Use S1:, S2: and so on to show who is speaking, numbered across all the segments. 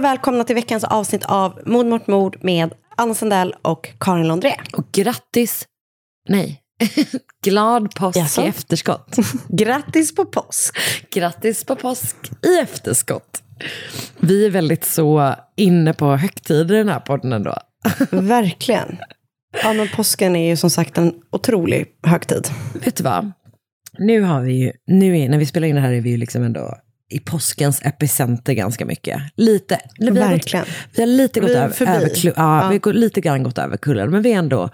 S1: Och välkomna till veckans avsnitt av Mord mot mord med Anna Sandell och Karin Londré.
S2: Och grattis, nej, glad påsk
S1: Jaså?
S2: i efterskott.
S1: Grattis på påsk!
S2: grattis på påsk i efterskott. Vi är väldigt så inne på högtider i den här podden ändå.
S1: Verkligen. Ja, men påsken är ju som sagt en otrolig högtid.
S2: Vet du vad? Nu har vi ju, nu är, när vi spelar in det här är vi ju liksom ändå i påskens epicenter ganska mycket. Lite, vi har
S1: Verkligen.
S2: Gått, vi har lite gått
S1: Vi
S2: över, över ja,
S1: Ja.
S2: vi har lite grann gått över kullen, men vi är ändå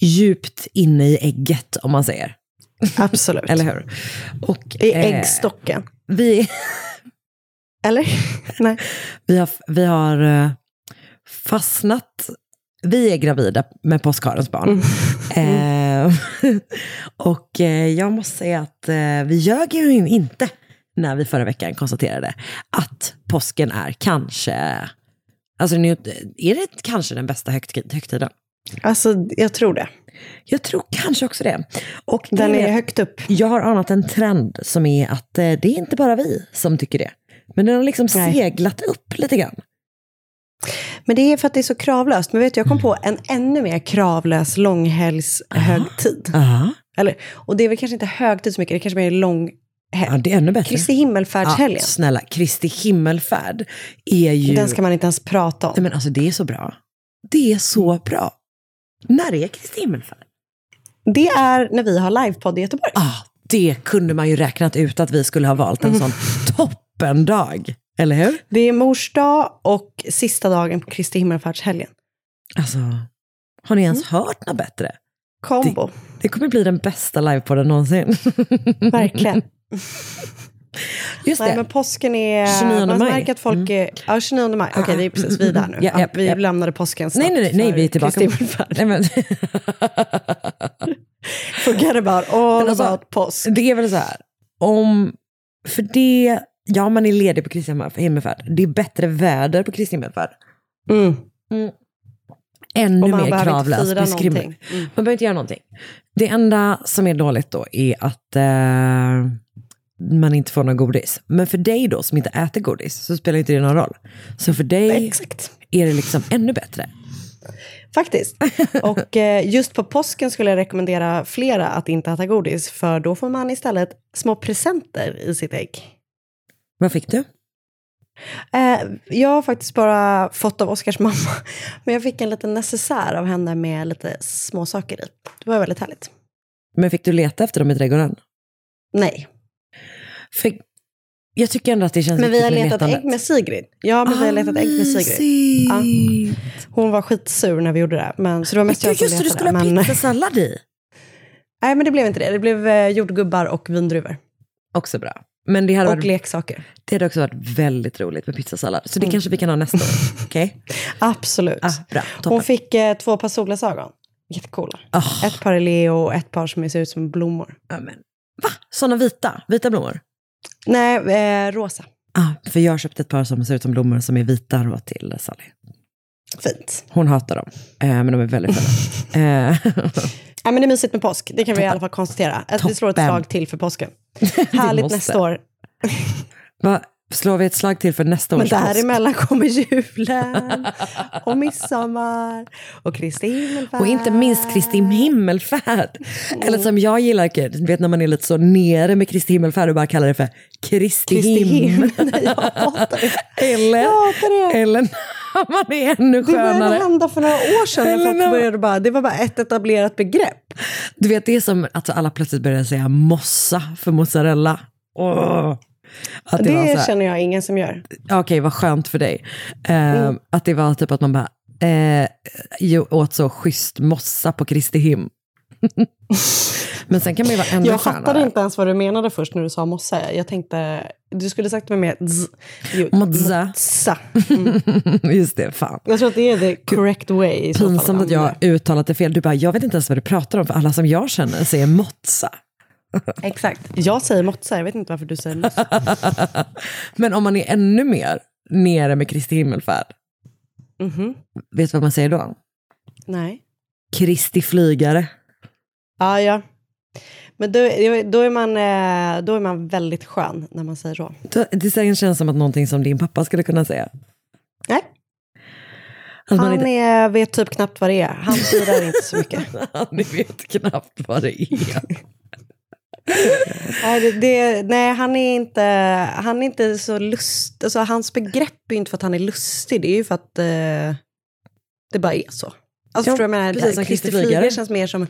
S2: djupt inne i ägget om man säger.
S1: Absolut.
S2: Eller hur? Och,
S1: I
S2: eh,
S1: äggstocken.
S2: vi,
S1: Eller? Nej.
S2: Vi har, vi har eh, fastnat, vi är gravida med påskharens barn. Eh, och eh, jag måste säga att vi ljög ju in- inte när vi förra veckan konstaterade att påsken är kanske, alltså nu- är det kanske den bästa högt, högtiden?
S1: Alltså, jag tror det.
S2: Jag tror kanske också det. Och
S1: Den
S2: det
S1: är högt upp.
S2: Jag har anat en trend som är att eh, det är inte bara vi som tycker det. Men den har liksom
S1: Nej.
S2: seglat upp lite grann.
S1: Men det är för att det är så kravlöst. Men vet du, jag kom på en ännu mer kravlös långhelgshögtid. Eller, och det är väl kanske inte högtid så mycket, det kanske mer är långhelg.
S2: Ja det är ännu bättre.
S1: Kristi himmelfärdshelgen.
S2: Ja, snälla, Kristi himmelfärd är ju...
S1: Den ska man inte ens prata om.
S2: Nej, men alltså det är så bra. Det är så bra. När är Kristi himmelfärd?
S1: Det är när vi har livepodd i Göteborg.
S2: Ah, det kunde man ju räknat ut att vi skulle ha valt en sån toppendag. Eller hur?
S1: Det är mors dag och sista dagen på Kristi himmelfärdshelgen.
S2: Alltså, har ni ens hört något bättre?
S1: Kombo,
S2: Det kommer bli den bästa livepodden någonsin.
S1: verkligen.
S2: Just
S1: Nej,
S2: det.
S1: men påsken är...
S2: 29
S1: man
S2: maj.
S1: märker att folk är... Ja, 29 maj. Okej, det är precis vi där nu.
S2: Ja, ja,
S1: vi
S2: ja.
S1: lämnade påsken
S2: Nej, nej, nej, nej, vi är tillbaka. Nej, men,
S1: Forget about all
S2: alltså,
S1: about påsk.
S2: det är väl så här, om, för det, ja man är ledig på Kristi himmelfärd, det är bättre väder på Kristi himmelfärd.
S1: Mm.
S2: Ännu
S1: Och man
S2: mer
S1: behöver inte
S2: kravlös
S1: fira
S2: beskriven.
S1: någonting. Mm.
S2: Man behöver inte göra någonting. Det enda som är dåligt då är att eh, man inte får någon godis. Men för dig då som inte äter godis så spelar inte det någon roll. Så för dig
S1: Exakt.
S2: är det liksom ännu bättre.
S1: Faktiskt. Och eh, just på påsken skulle jag rekommendera flera att inte äta godis. För då får man istället små presenter i sitt ägg.
S2: Vad fick du?
S1: Eh, jag har faktiskt bara fått av Oskars mamma. Men jag fick en liten necessär av henne med lite små saker i. Det var väldigt härligt.
S2: Men fick du leta efter dem i trädgården?
S1: Nej.
S2: För jag tycker ändå att det känns
S1: Men vi har letat ägg med Sigrid. Ja, men vi har letat ägg med Sigrid. Ja. Hon var skitsur när vi gjorde det. Men, så det var mest jag
S2: Just det, du skulle ha pizzasallad i.
S1: Nej, men det blev inte det. Det blev eh, jordgubbar och vindruvor.
S2: Också bra. Men det hade,
S1: Och
S2: varit,
S1: leksaker.
S2: det hade också varit väldigt roligt med pizzasallad. Så det kanske vi kan ha nästa år. Okej?
S1: Absolut.
S2: Ah, bra, toppen.
S1: Hon fick eh, två par solglasögon. Jättecoola.
S2: Ah.
S1: Ett par är leo och ett par som ser ut som blommor.
S2: Ja, men, va? Sådana vita? Vita blommor?
S1: Nej, eh, rosa.
S2: Ah, för jag har köpt ett par som ser ut som blommor som är vita då till Sally.
S1: Fint.
S2: Hon hatar dem, eh, men de är väldigt fina. eh,
S1: Ja, men det är mysigt med påsk, det kan vi i alla fall konstatera. Att vi slår ett
S2: Toppen.
S1: slag till för påsken. Härligt
S2: måste.
S1: nästa år.
S2: va? Slår vi ett slag till för nästa
S1: Men
S2: års påsk?
S1: däremellan kommer julen och midsommar och Kristi himmelfärd.
S2: Och inte minst Kristi himmelfärd. Eller som jag gillar, du vet när man är lite så nere med Kristi himmelfärd och bara kallar det för Kristi,
S1: Kristi
S2: him.
S1: jag hatar det.
S2: Eller,
S1: Jag hatar det.
S2: eller när man är ännu
S1: Det började
S2: skönare.
S1: hända för några år sedan.
S2: Eller
S1: folk
S2: när-
S1: började bara, det var bara ett etablerat begrepp.
S2: Du vet, det är som att alla plötsligt börjar säga mossa för mozzarella. Åh. Att det,
S1: Det
S2: här,
S1: känner jag ingen som gör.
S2: Okej, vad skönt för dig. Eh, Att det var typ att man bara eh, åt så schysst mossa på Kristi him. Men sen kan man ju vara ännu
S1: Jag
S2: skönare.
S1: fattade inte ens vad du menade först när du sa mossa. Jag tänkte, du skulle sagt med mer z. Jo,
S2: Mozza.
S1: mozza.
S2: Just det, fan.
S1: Jag tror att det är the correct way.
S2: Pinsamt att jag uttalat det fel. Du bara, jag vet inte ens vad du pratar om, för alla som jag känner säger mozza.
S1: Exakt. Jag säger mozza, jag vet inte varför du säger mossa.
S2: Men om man är ännu mer nere med Kristi himmelfärd,
S1: Mhm.
S2: vet du vad man säger då?
S1: Nej.
S2: Kristi flygare.
S1: Ja, ja. Men då, då, är man, eh, då är man väldigt skön när man säger så.
S2: Det känns som att någonting som din pappa skulle kunna säga.
S1: Nej.
S2: Man
S1: Han
S2: inte,
S1: är, vet typ knappt vad det är. Han firar inte så mycket.
S2: han vet knappt vad det är.
S1: Det, det, nej han, är inte, han är inte så lust... Alltså, hans begrepp är inte för att han är lustig, det är ju för att eh, det bara är så. Alltså,
S2: Ja,
S1: förstår jag menar?
S2: precis som
S1: Kristi
S2: Kristi Flygare.
S1: Känns mer som...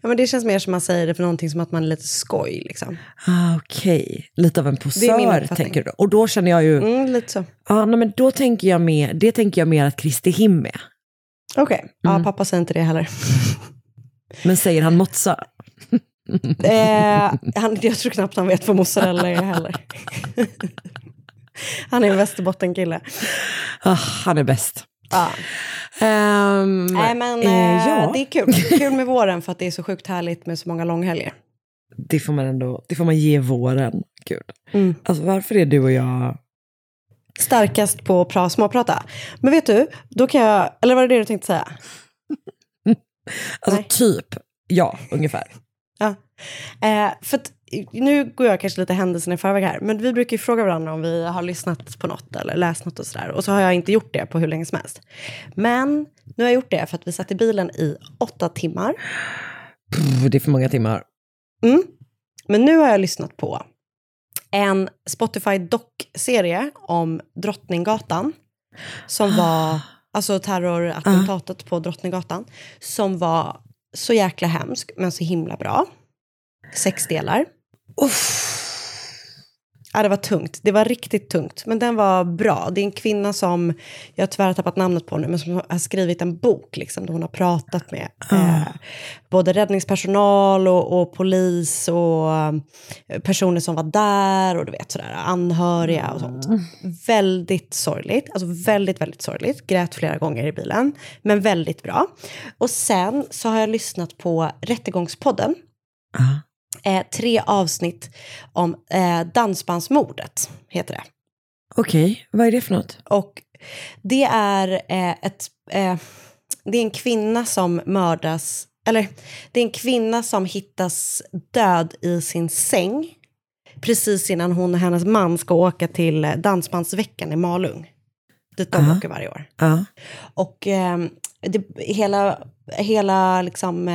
S1: Ja, men det känns mer som man säger det för någonting som att man är lite skoj. Liksom.
S2: Ah, Okej, lite av en posör tänker du. Och då känner jag ju,
S1: Mm, lite så.
S2: ja, nej, men då tänker jag mer, det tänker jag mer att Kristi him är.
S1: Okej, ja,
S2: Mm.
S1: pappa säger inte det heller.
S2: Men säger han mozza?
S1: eh, han, jag tror knappt han vet vad mozzarella är heller. han är en Västerbottenkille.
S2: Ah, han är bäst.
S1: Ja.
S2: Ehm,
S1: Nej, men
S2: eh,
S1: eh,
S2: ja,
S1: det är kul. Kul med våren för att det är så sjukt härligt med så många långhelger.
S2: det får man ändå, det får man ge våren. Gud.
S1: Mm.
S2: Alltså varför är du och jag,
S1: Starkast på att pra, småprata. Men vet du, då kan jag... Eller var det det du tänkte säga?
S2: alltså
S1: Nej.
S2: typ, ja, ungefär.
S1: Ja. Eh, för att, nu går jag kanske lite händelserna i förväg här, men vi brukar ju fråga varandra om vi har lyssnat på något eller läst något och sådär. Och så har jag inte gjort det på hur länge som helst. Men nu har jag gjort det för att vi satt i bilen i åtta timmar.
S2: Pff, det är för många timmar.
S1: Mm. Men nu har jag lyssnat på en Spotify doc-serie om Drottninggatan. Som var, alltså terrorattentatet på Drottninggatan. Som var så jäkla hemsk, men så himla bra. Sex delar. Ja, det var tungt. Det var riktigt tungt. Men den var bra. Det är en kvinna som, jag har tyvärr tappat namnet på nu, men som har skrivit en bok liksom, där hon har pratat med eh, både räddningspersonal och, och polis och eh, personer som var där och du vet sådär, anhöriga och sånt. Väldigt sorgligt. Alltså väldigt, väldigt sorgligt. Grät flera gånger i bilen. Men väldigt bra. Och sen så har jag lyssnat på Rättegångspodden
S2: Ah.
S1: Eh, tre avsnitt om eh, dansbandsmordet, heter det.
S2: Okej, vad är det för något?
S1: Och det är eh, ett... Eh, det är en kvinna som mördas... Eller, det är en kvinna som hittas död i sin säng precis innan hon och hennes man ska åka till eh, Dansbandsveckan i Malung. Dit de
S2: Ja.
S1: åker varje år.
S2: Ja.
S1: Och eh, det, hela, hela liksom,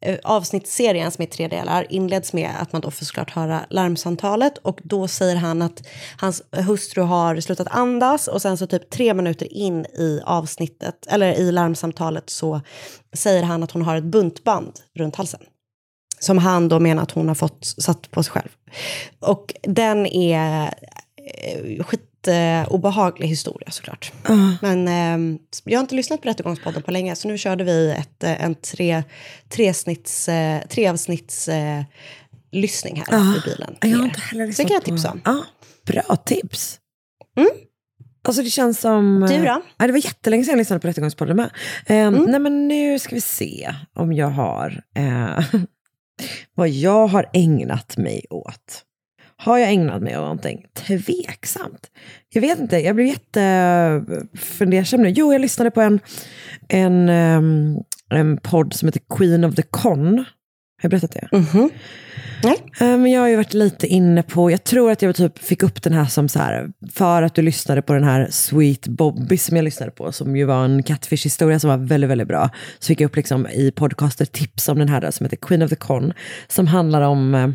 S1: Eh, avsnittsserien som är tre delar inleds med att man då får såklart höra larmsamtalet och då säger han att hans hustru har slutat andas och sen så typ tre minuter in i avsnittet eller i larmsamtalet så säger han att hon har ett buntband runt halsen. Som han då menar att hon har fått satt på sig själv. Och den är eh, skit eh, obehaglig historia såklart. Men eh, jag har inte lyssnat på Rättegångspodden på länge så nu körde vi ett, eh, en tre, tre, snitts, eh, tre avsnitts eh, lyssning här
S2: Ja,
S1: i bilen.
S2: Jag har inte
S1: er.
S2: heller
S1: det
S2: lyssnat
S1: kan jag tipsa om.
S2: Ja, bra tips.
S1: Mm.
S2: Alltså det känns som...
S1: Du då?
S2: Ja, det var jättelänge sedan jag lyssnade på Rättegångspodden med. Um,
S1: Mm.
S2: Nej men nu ska vi se om jag har... eh, vad jag har ägnat mig åt. Har jag ägnat mig åt någonting? Tveksamt. Jag vet inte, jag blev jättefundersam nu. Jo, jag lyssnade på en, en, ehm, en podd som heter Queen of the Con. Har jag berättat det?
S1: Mhm. Nej.
S2: Eh, Men jag har ju varit lite inne på, jag tror att jag typ fick upp den här som så här, för att du lyssnade på den här Sweet Bobby som jag lyssnade på, som ju var en catfish-historia som var väldigt, väldigt bra. Så fick jag upp liksom i podcaster tips om den här som heter Queen of the Con, som handlar om eh,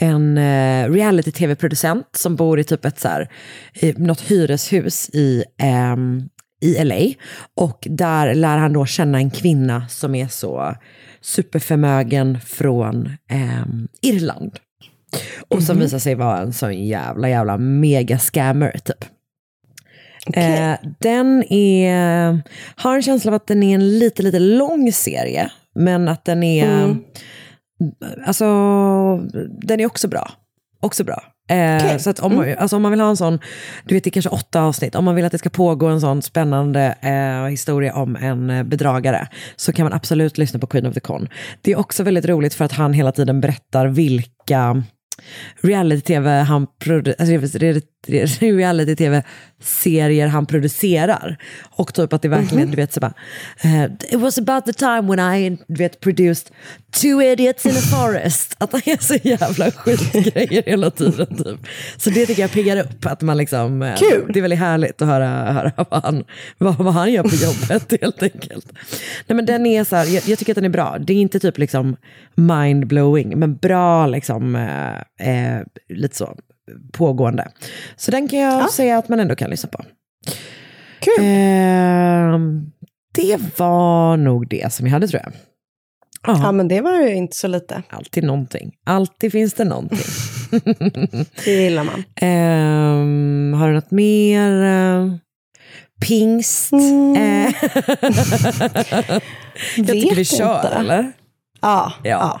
S2: en eh, reality-tv-producent som bor i typ ett så här, i något hyreshus i, ehm, i LA. Och där lär han då känna en kvinna som är så superförmögen från ehm, Irland. Och som visar sig vara en sån jävla, jävla mega scammer typ. Eh, den är, har en känsla av att den är en lite, lite lång serie. Men att den är, alltså, den är också bra. Också bra. Eh, Så att om, alltså om man vill ha en sån, du vet det är kanske åtta avsnitt, om man vill att det ska pågå en sån spännande eh, historia om en eh, bedragare, så kan man absolut lyssna på Queen of the Con. Det är också väldigt roligt för att han hela tiden berättar vilka reality-tv han alltså, re- re- reality-tv-serier han producerar. Och typ att det verkligen, du vet, så bara, eh, it was about the time when I, du vet, produced two idiots in a forest. Att han gör så jävla skitgrejer hela tiden. Typ. Så det tycker jag piggar upp. Att man liksom, eh,
S1: Kul.
S2: Det är väldigt härligt att höra, höra vad, han, vad, vad han gör på jobbet helt enkelt. Nej, men den är så här, jag, jag tycker att den är bra. Det är inte typ liksom mind-blowing, men bra liksom, eh, eh, lite så pågående. Så den kan jag säga att man ändå kan lyssna på.
S1: Kul.
S2: Ehm, det var nog det som jag hade tror jag. Ja,
S1: Ja, men det var ju inte så lite.
S2: alltid någonting. Alltid finns det någonting.
S1: Det gillar man.
S2: Ehm, har du något mer? Eh, Pingst?
S1: Mm.
S2: Eh, jag tycker vi kör,
S1: inte.
S2: eller?
S1: Ja.
S2: Ja.
S1: ja.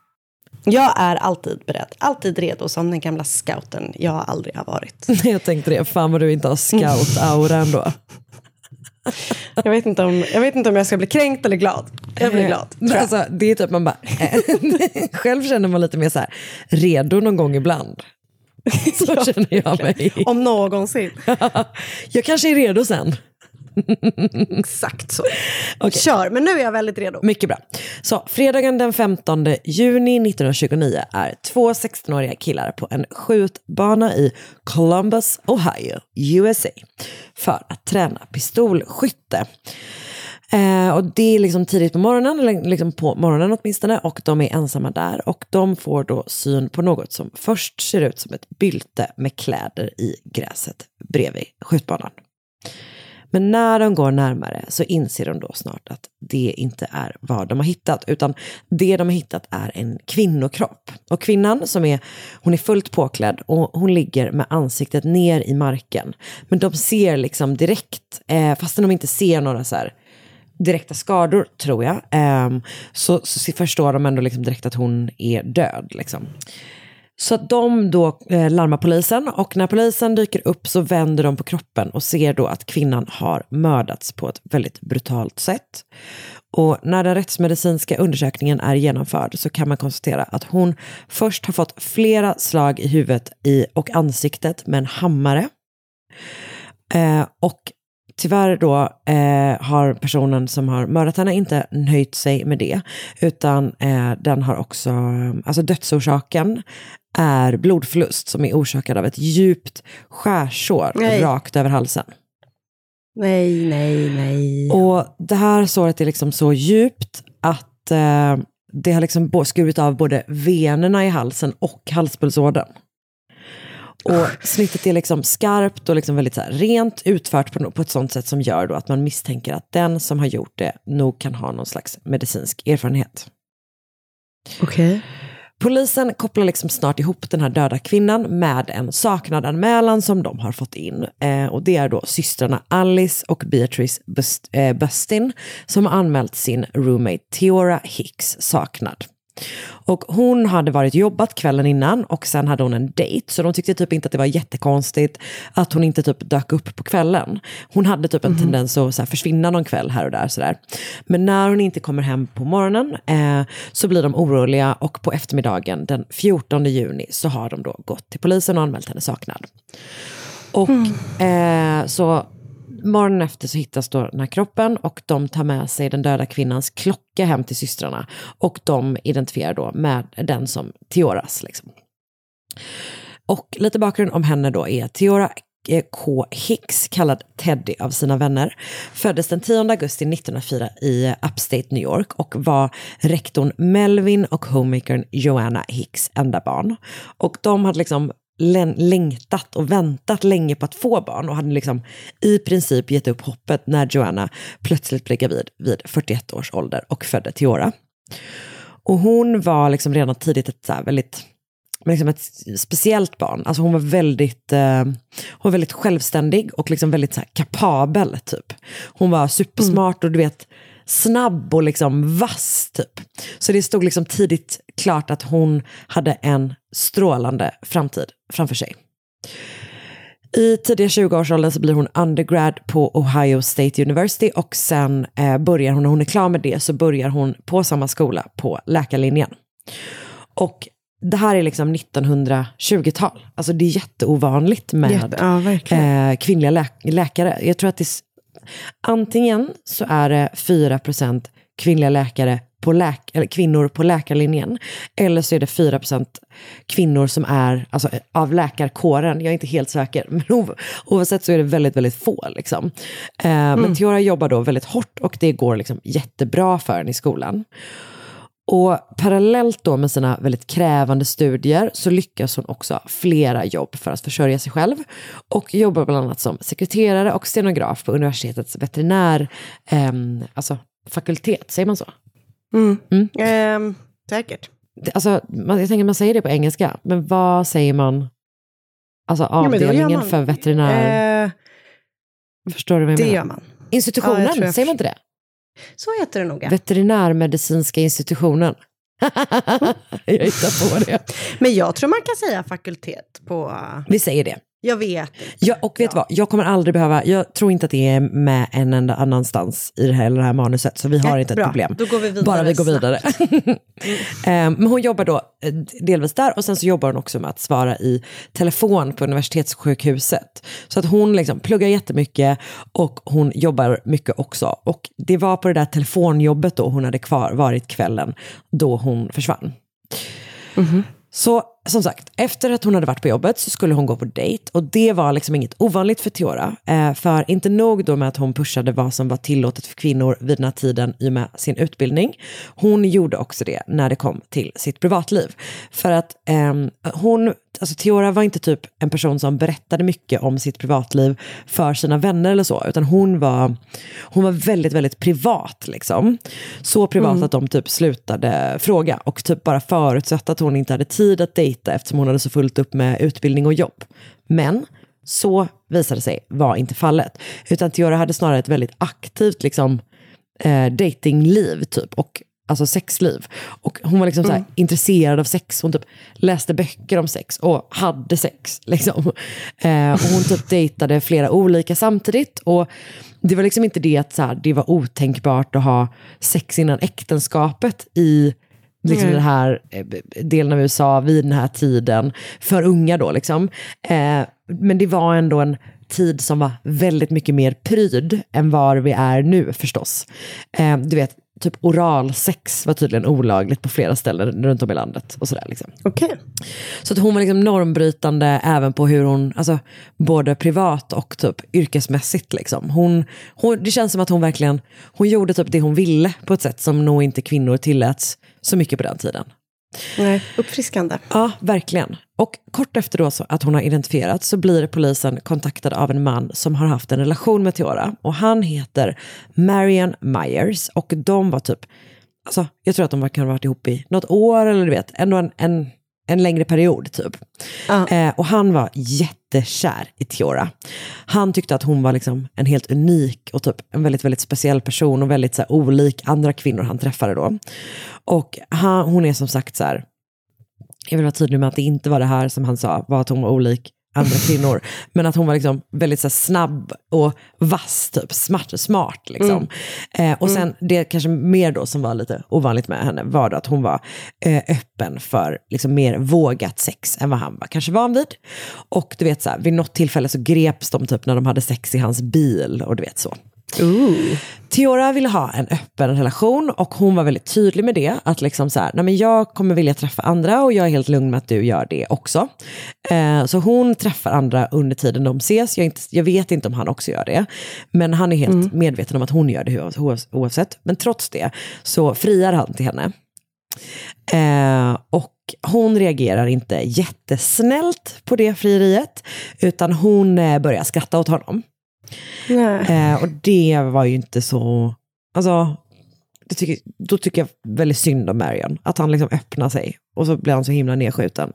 S1: Jag är alltid beredd. Alltid redo som den gamla scouten jag aldrig har varit.
S2: Jag tänkte det, fan vad du inte har scout-aura ändå.
S1: Jag vet, inte om, jag vet inte om jag ska bli kränkt eller glad. Jag blir glad. jag.
S2: Alltså, det är typ man bara, själv känner man lite mer så här, redo någon gång ibland. Så känner jag mig.
S1: Om någonsin.
S2: Jag kanske är redo sen.
S1: Exakt så. Kör, men nu är jag väldigt redo.
S2: Mycket bra. Så fredagen den 15 juni 1929 är två 16-åriga killar på en skjutbana i Columbus, Ohio, USA för att träna pistolskytte. Eh, och det är liksom tidigt på morgonen, eller liksom på morgonen åtminstone, och de är ensamma där. Och de får då syn på något som först ser ut som ett bylte med kläder i gräset bredvid skjutbanan. Men när de går närmare så inser de då snart att det inte är vad de har hittat, utan det de har hittat är en kvinnokropp. Och kvinnan som är, hon är fullt påklädd och hon ligger med ansiktet ner i marken. Men de ser liksom direkt, eh, fastän de inte ser några så här direkta skador tror jag, eh, så, så förstår de ändå liksom direkt att hon är död. Liksom. Så att de då eh, larmar polisen och när polisen dyker upp så vänder de på kroppen och ser då att kvinnan har mördats på ett väldigt brutalt sätt. Och när den rättsmedicinska undersökningen är genomförd så kan man konstatera att hon först har fått flera slag i huvudet i, och ansiktet med en hammare. Eh, och tyvärr då eh, har personen som har mördat henne inte nöjt sig med det, utan eh, den har också, alltså dödsorsaken är blodförlust som är orsakad av ett djupt skärsår
S1: Nej.
S2: rakt över halsen.
S1: Nej, nej, nej.
S2: Och det här såret är liksom så djupt att eh, det har liksom skurit av både venerna i halsen och halspulsådern. Och snittet är liksom skarpt och liksom väldigt så rent utfört på, på ett sånt sätt som gör då att man misstänker att den som har gjort det nog kan ha någon slags medicinsk erfarenhet.
S1: Okej.
S2: Polisen kopplar liksom snart ihop den här döda kvinnan med en saknadanmälan som de har fått in. Eh, och det är då systrarna Alice och Beatrice Bust, eh, Bustin som har anmält sin roommate Theora Hicks saknad. Och hon hade varit jobbat kvällen innan och sen hade hon en dejt. Så de tyckte typ inte att det var jättekonstigt att hon inte typ dök upp på kvällen. Hon hade typ en tendens att så försvinna någon kväll här och där. Sådär. Men när hon inte kommer hem på morgonen eh, så blir de oroliga och på eftermiddagen den 14 juni så har de då gått till polisen och anmält henne saknad. Och eh, så morgonen efter så hittas då den här kroppen och de tar med sig den döda kvinnans klocka hem till systrarna. Och de identifierar då med den som Tioras. Liksom. Och lite bakgrund om henne då är Tiora eh, K. Hicks, kallad Teddy av sina vänner, föddes den 10 augusti 1904 i Upstate New York och var rektorn Melvin och homemakern Joanna Hicks enda barn. Och de hade liksom längtat och väntat länge på att få barn och hade liksom i princip gett upp hoppet när Joanna plötsligt blev gravid vid 41 års ålder och födde Theora. Och hon var liksom redan tidigt ett så väldigt liksom ett speciellt barn. Alltså hon var väldigt, eh, hon var väldigt självständig och liksom väldigt så kapabel. Typ. Hon var supersmart och du vet snabb och liksom vass. Typ. Så det stod liksom tidigt klart att hon hade en strålande framtid framför sig. I tidiga 20-årsåldern så blir hon undergrad på Ohio State University och sen eh, börjar hon, när hon är klar med det, så börjar hon på samma skola på läkarlinjen. Och det här är liksom 1920-tal. Alltså det är jätteovanligt med
S1: Jätte- ja,
S2: eh, kvinnliga lä- läkare. Jag tror att det antingen så är det 4% kvinnliga läkare på läk- eller kvinnor på läkarlinjen. Eller så är det 4% kvinnor som är alltså, av läkarkåren. Jag är inte helt säker. Men oavsett så är det väldigt, väldigt få. Liksom. Eh, Men Theora jobbar då väldigt hårt och det går liksom jättebra för henne i skolan. Och parallellt då med sina väldigt krävande studier så lyckas hon också flera jobb för att försörja sig själv. Och jobbar bland annat som sekreterare och stenograf på universitetets veterinär, ehm, alltså fakultet, säger man så?
S1: Mm. Ehm, säkert.
S2: Det- Alltså, man, jag tänker man säger det på engelska, men vad säger man? Alltså avdelningen
S1: man-
S2: för veterinär,
S1: Eh,
S2: förstår du vad jag
S1: det
S2: menar?
S1: gör man.
S2: Institutionen,
S1: Ja, jag jag
S2: säger man inte det?
S1: Så heter det nog.
S2: Veterinärmedicinska institutionen. jag hittar på det.
S1: Men jag tror man kan säga fakultet på...
S2: Vi säger det.
S1: Jag vet.
S2: Ja, och vet du vad, jag kommer aldrig behöva, jag tror inte att det är med en enda annanstans i det här, det här manuset, så vi har
S1: Nej,
S2: inte
S1: bra.
S2: ett problem.
S1: Då går vi vidare
S2: Bara vi går vidare. Eh, Men hon jobbar då eh, delvis där och sen så jobbar hon också med att svara i telefon på universitetssjukhuset. Så att hon liksom pluggar jättemycket och hon jobbar mycket också. Och det var på det där telefonjobbet då hon hade kvar varit kvällen då hon försvann. Så som sagt, efter att hon hade varit på jobbet så skulle hon gå på dejt. Och det var liksom inget ovanligt för Theora. Eh, för inte nog då med att hon pushade vad som var tillåtet för kvinnor vid den här tiden i och med sin utbildning. Hon gjorde också det när det kom till sitt privatliv. För att ehm, hon, alltså Theora var inte typ en person som berättade mycket om sitt privatliv för sina vänner eller så. Utan hon var, hon var väldigt, väldigt privat liksom. Så privat att de typ slutade fråga och typ bara förutsatte att hon inte hade tid att dejta eftersom hon hade så fullt upp med utbildning och jobb. Men så visade sig vara inte fallet. Utan Theora hade snarare ett väldigt aktivt liksom, eh, datingliv typ. Och alltså sexliv. Och hon var liksom så här, intresserad av sex. Hon typ läste böcker om sex och hade sex. Liksom. Eh, och hon typ dejtade flera olika samtidigt. Och det var liksom inte det att så här, det var otänkbart att ha sex innan äktenskapet i liksom
S1: Nej.
S2: den här eh, delen av USA vid den här tiden. För unga då liksom. Eh, men det var ändå en tid som var väldigt mycket mer pryd än var vi är nu förstås. Eh, du vet, typ oralsex var tydligen olagligt på flera ställen runt om i landet. och sådär liksom.
S1: Okej.
S2: Så att hon var liksom normbrytande även på hur hon, alltså både privat och typ yrkesmässigt. Liksom. Hon, hon, det känns som att hon verkligen, hon gjorde typ det hon ville på ett sätt som nog inte kvinnor tilläts så mycket på den tiden.
S1: Nej, uppfriskande.
S2: Ja, verkligen. Och kort efter då så att hon har identifierats så blir polisen kontaktad av en man som har haft en relation med Theora. Och han heter Marion Myers och de var typ, alltså jag tror att de kan ha varit ihop i något år eller du vet, ändå en, en, en längre period typ. Eh, och han var jättekär i Theora. Han tyckte att hon var liksom en helt unik och typ en väldigt, väldigt speciell person och väldigt så här, olik andra kvinnor han träffade då. Och han, hon är som sagt så här, jag vill vara tydlig med att det inte var det här som han sa, var att hon var olik andra kvinnor. Men att hon var liksom väldigt så snabb och vass, typ smart, smart. Liksom. Eh, och sen det kanske mer då som var lite ovanligt med henne var då att hon var eh, öppen för liksom, mer vågat sex än vad han var kanske van vid. Och du vet så här, vid något tillfälle så greps de typ när de hade sex i hans bil och du vet så. Theora ville ha en öppen relation och hon var väldigt tydlig med det. Att liksom så här, nej men jag kommer vilja träffa andra och jag är helt lugn med att du gör det också. Eh, så hon träffar andra under tiden de ses. Jag, inte, jag vet inte om han också gör det. Men han är helt medveten om att hon gör det oavs- oavsett. Men trots det så friar han till henne. Eh, och hon reagerar inte jättesnällt på det frieriet. Utan hon eh, börjar skratta åt honom. Eh, och det var ju inte så... Alltså, tycker, då tycker jag väldigt synd om Marion. Att han liksom öppnar sig och så blir han så himla nedskjuten.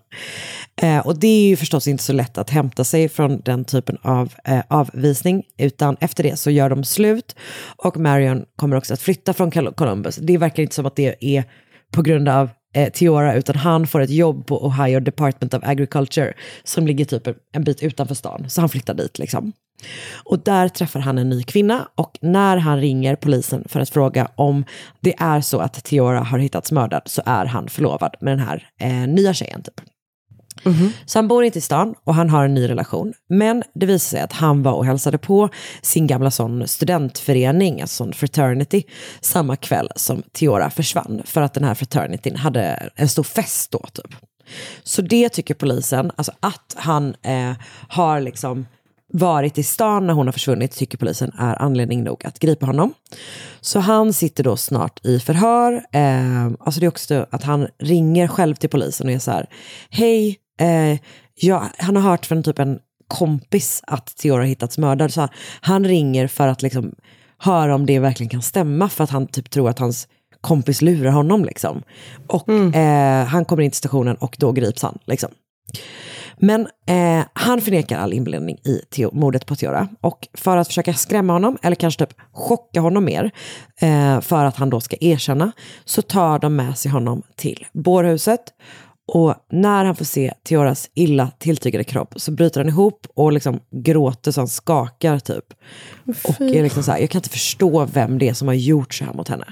S2: Eh, och det är ju förstås inte så lätt att hämta sig från den typen av eh, avvisning. Utan efter det så gör de slut. Och Marion kommer också att flytta från Columbus. Det verkar inte som att det är på grund av eh, Theora, utan han får ett jobb på Ohio Department of Agriculture som ligger typ en bit utanför stan. Så han flyttar dit liksom. Och där träffar han en ny kvinna och när han ringer polisen för att fråga om det är så att Theora har hittats mördad så är han förlovad med den här eh, nya tjejen. Typ. Så han bor inte i stan och han har en ny relation. Men det visar sig att han var och hälsade på sin gamla sån studentförening, alltså sån fraternity, samma kväll som Theora försvann. För att den här fraternityn hade en stor fest då typ. Så det tycker polisen, alltså att han eh, har liksom varit i stan när hon har försvunnit tycker polisen är anledning nog att gripa honom. Så han sitter då snart i förhör. Eh, alltså det är också att han ringer själv till polisen och är så här, hej, eh, ja, han har hört från typ en kompis att Theora har hittats mördad. Så han ringer för att liksom höra om det verkligen kan stämma för att han typ tror att hans kompis lurar honom. Liksom. Och eh, han kommer in till stationen och då grips han. Liksom. Men eh, han förnekar all inblandning i Theo, mordet på Theora. Och för att försöka skrämma honom, eller kanske typ chocka honom mer, eh, för att han då ska erkänna, så tar de med sig honom till bårhuset. Och när han får se Theoras illa tilltygade kropp så bryter han ihop och liksom gråter så han skakar typ. Och är liksom så här, jag kan inte förstå vem det är som har gjort så här mot henne.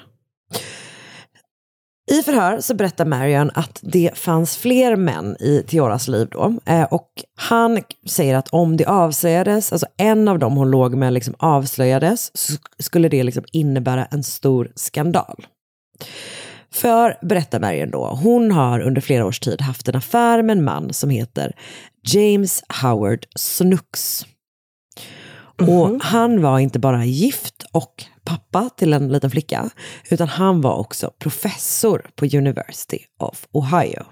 S2: I förhör så berättar Marion att det fanns fler män i Theoras liv då. Eh, och han säger att om det avslöjades, alltså en av dem hon låg med liksom avslöjades, så skulle det liksom innebära en stor skandal. För, berättar Marion då, hon har under flera års tid haft en affär med en man som heter James Howard Snooks. Och han var inte bara gift och pappa till en liten flicka, utan han var också professor på University of Ohio.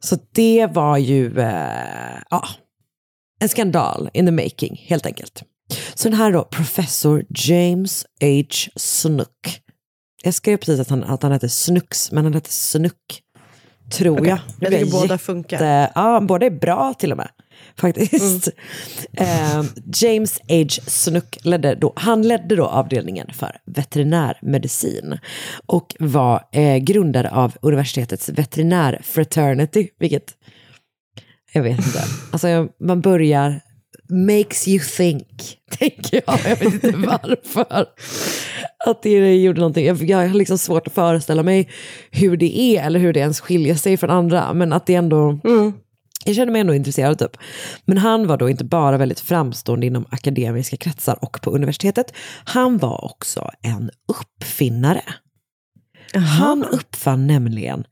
S2: Så det var ju eh, ja, en skandal in the making, helt enkelt. Så den här då, professor James H. Snook. Jag skrev precis att han, att han hette Snooks, men han hette Snook. Tror
S1: Okej,
S2: jag.
S1: jag tycker båda funkar.
S2: Ja, båda är bra till och med. Faktiskt. Eh, James H. Snook ledde då, han ledde då avdelningen för veterinärmedicin och var eh, grundare av universitetets veterinärfraternity, vilket jag vet inte. Alltså man börjar, makes you think, tänker jag. Jag vet inte varför. Att det gjorde någonting. Jag, jag har liksom svårt att föreställa mig hur det är eller hur det ens skiljer sig från andra. Men att det ändå... Jag känner mig ändå intresserad typ. Men han var då inte bara väldigt framstående inom akademiska kretsar och på universitetet. Han var också en uppfinnare. Han uppfann nämligen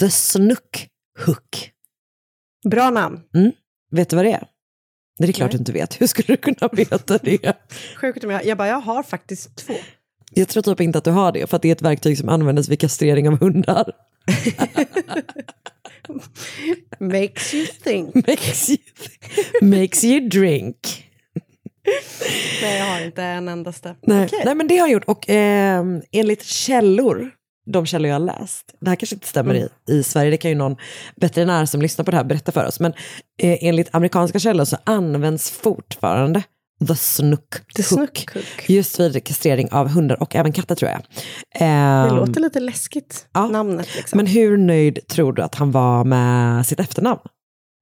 S2: the snook hook.
S1: Bra namn.
S2: Mm. Vet du vad det är? Det är klart du inte vet. Hur skulle du kunna veta det?
S1: Sjukt om jag... Jag bara, jag har faktiskt två.
S2: Jag tror typ inte att du har det, för att det är ett verktyg som användes vid kastrering av hundar.
S1: Makes you think.
S2: Makes you, makes you drink.
S1: Nej, jag har inte en endaste.
S2: Nej,
S1: Okej.
S2: nej men det har jag gjort. Och eh, enligt källor, de källor jag har läst, det här kanske inte stämmer
S1: Mm.
S2: i, i Sverige, det kan ju någon veterinär som lyssnar på det här berätta för oss, men eh, enligt amerikanska källor så används fortfarande the snook,
S1: The snook hook.
S2: just vid kastrering av hundar och även katter tror jag.
S1: Det
S2: Ehm,
S1: låter lite läskigt, namnet. Liksom.
S2: Men hur nöjd tror du att han var med sitt efternamn?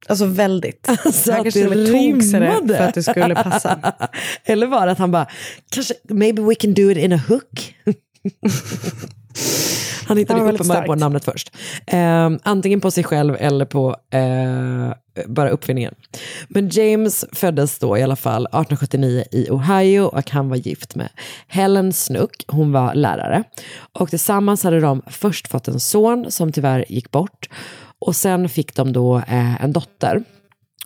S1: Alltså väldigt.
S2: Alltså
S1: Han kanske till och med tog sig det för att det skulle passa.
S2: Eller var det att han bara, kanske, maybe we can do it in a hook? han hittade uppenbarligen på namnet först. Ehm, antingen på sig själv eller på eh, bara uppfinningen. Men James föddes då i alla fall 1879 i Ohio och han var gift med Helen Snook. Hon var lärare. Och tillsammans hade de först fått en son som tyvärr gick bort. Och sen fick de då eh, en dotter.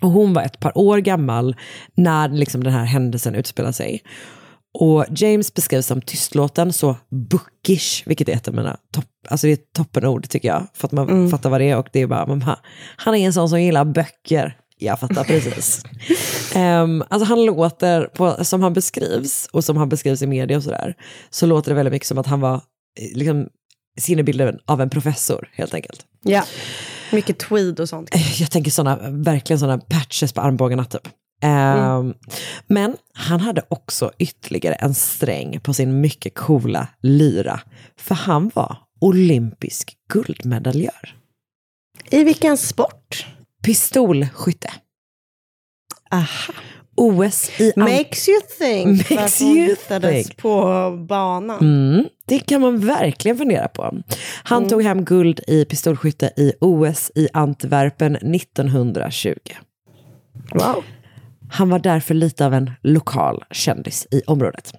S2: Och hon var ett par år gammal när liksom den här händelsen utspelade sig. Och James beskrivs som tystlåten, så bookish, vilket är ett av mina topp, alltså det är ett toppenord tycker jag, för att man fattar vad det är och det är bara, man, han är en sån som gillar böcker. Jag fattar precis. Ehm, alltså han låter, på, som han beskrivs och som han beskrivs i media och sådär, så låter det väldigt mycket som att han var eh, liksom, sinnebilden av en professor helt enkelt.
S1: Ja, mycket tweed och sånt.
S2: Jag tänker såna, verkligen sådana patches på armbågarna typ. Ehm, Men han hade också ytterligare en sträng på sin mycket coola lyra. För han var olympisk guldmedaljör.
S1: I vilken sport?
S2: Pistolskytte.
S1: Aha.
S2: OS i...
S1: Makes you think.
S2: Makes
S1: hon
S2: you think.
S1: på banan.
S2: Mm, det kan man verkligen fundera på. Han
S1: Mm.
S2: tog hem guld i pistolskytte i OS i Antwerpen 1920.
S1: Wow.
S2: Han var därför lite av en lokal kändis i området.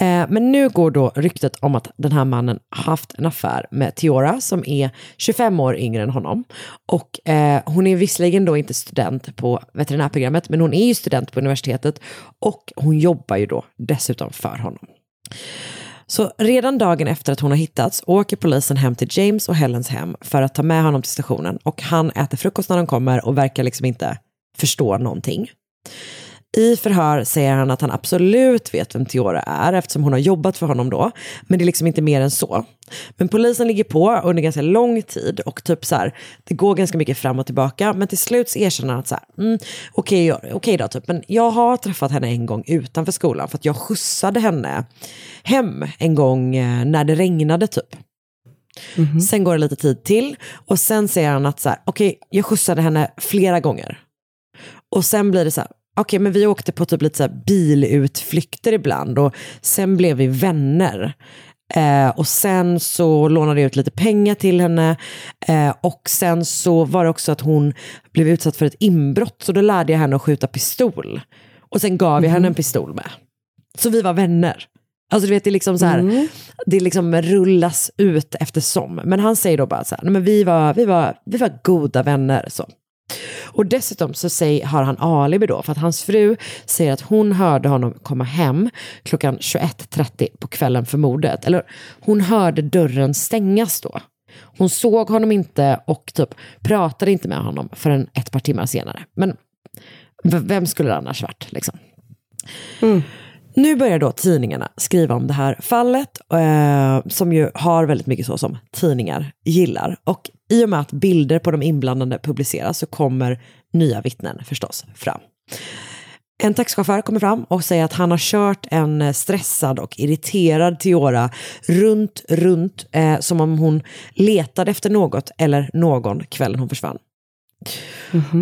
S2: Eh, men nu går då ryktet om att den här mannen haft en affär med Tiora som är 25 år yngre än honom. Och eh, hon är visserligen då inte student på veterinärprogrammet men hon är ju student på universitetet och hon jobbar ju då dessutom för honom. Så redan dagen efter att hon har hittats åker polisen hem till James och Helens hem för att ta med honom till stationen och han äter frukost när de kommer och verkar liksom inte förstå någonting. I förhör säger han att han absolut vet vem Tiora är eftersom hon har jobbat för honom då. Men det är liksom inte mer än så. Men polisen ligger på under ganska lång tid och typ så här, det går ganska mycket fram och tillbaka. Men till slut erkänner han att så här, mm, okej okej då, typ, men jag har träffat henne en gång utanför skolan för att jag skjutsade henne hem en gång eh, när det regnade typ. Sen går det lite tid till och sen säger han att så här, okej, jag skjutsade henne flera gånger. Och sen blir det så här, okej men vi åkte på typ lite så bilutflykter ibland och sen blev vi vänner. Eh, och sen så lånade jag ut lite pengar till henne eh, och sen så var det också att hon blev utsatt för ett inbrott så då lärde jag henne att skjuta pistol. Och sen gav jag henne en pistol med. Så vi var vänner. Alltså du vet, det är liksom så här, det liksom rullas ut eftersom. Men han säger då bara så här, nej men vi var, vi var, vi var goda vänner. Så. Och dessutom så säger, har han alibi då, för att hans fru säger att hon hörde honom komma hem klockan 21.30 på kvällen för mordet. Eller hon hörde dörren stängas då. Hon såg honom inte och typ pratade inte med honom förrän ett par timmar senare. Men vem skulle det annars varit liksom? Mm. Nu börjar då tidningarna skriva om det här fallet, eh, som ju har väldigt mycket så som tidningar gillar. Och i och med att bilder på de inblandade publiceras så kommer nya vittnen förstås fram. En taxichaufför kommer fram och säger att han har kört en stressad och irriterad Tiora runt, runt, eh, som om hon letade efter något eller någon kvällen hon försvann.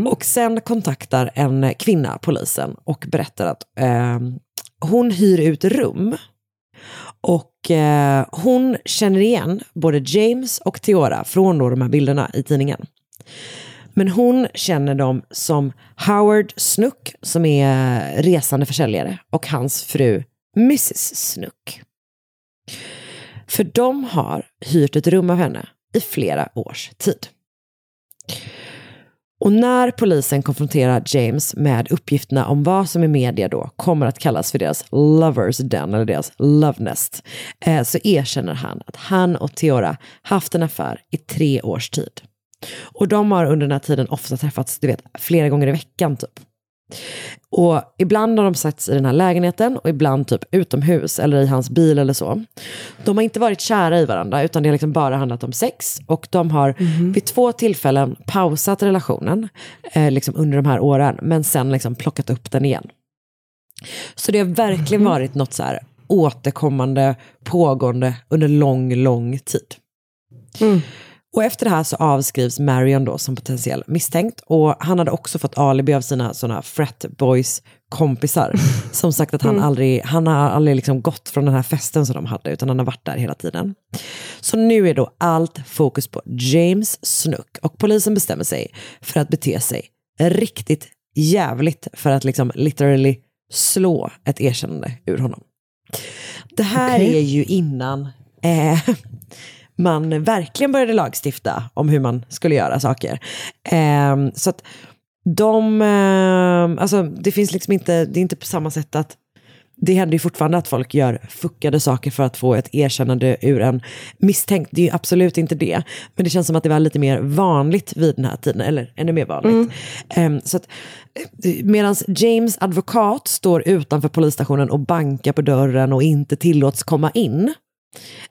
S2: Och sen kontaktar en kvinna polisen och berättar att eh, hon hyr ut rum och eh, hon känner igen både James och Theora från då de här bilderna i tidningen. Men hon känner dem som Howard Snook som är resande försäljare och hans fru Mrs Snook. För de har hyrt ett rum av henne i flera års tid. Och när polisen konfronterar James med uppgifterna om vad som i media då kommer att kallas för deras lovers den eller deras love nest, eh, så erkänner han att han och Theora haft en affär i tre års tid. Och de har under den här tiden ofta träffats, du vet, flera gånger i veckan typ. Och ibland har de satts i den här lägenheten och ibland typ utomhus eller i hans bil eller så. De har inte varit kära i varandra utan det har liksom bara handlat om sex. Och de har vid två tillfällen pausat relationen eh, liksom under de här åren men sen liksom plockat upp den igen. Så det har verkligen varit något så här återkommande, pågående under lång, lång tid. Och efter det här så avskrivs Marion då som potentiell misstänkt. Och han hade också fått alibi av sina såna frat boys kompisar. Som sagt att han
S3: Mm.
S2: aldrig, han har aldrig liksom gått från den här festen som de hade, utan han har varit där hela tiden. Så nu är då allt fokus på James Snook. Och polisen bestämmer sig för att bete sig riktigt jävligt för att liksom literally slå ett erkännande ur honom. Det här
S3: Okej.
S2: är ju innan eh, man verkligen började lagstifta om hur man skulle göra saker. Eh, så att de, eh, alltså det finns liksom inte, det är inte på samma sätt att det händer ju fortfarande att folk gör fuckade saker för att få ett erkännande ur en misstänkt. Det är ju absolut inte det. Men det känns som att det var lite mer vanligt vid den här tiden, eller ännu mer vanligt. Ehm, så att, Medan James advokat står utanför polisstationen och bankar på dörren och inte tillåts komma in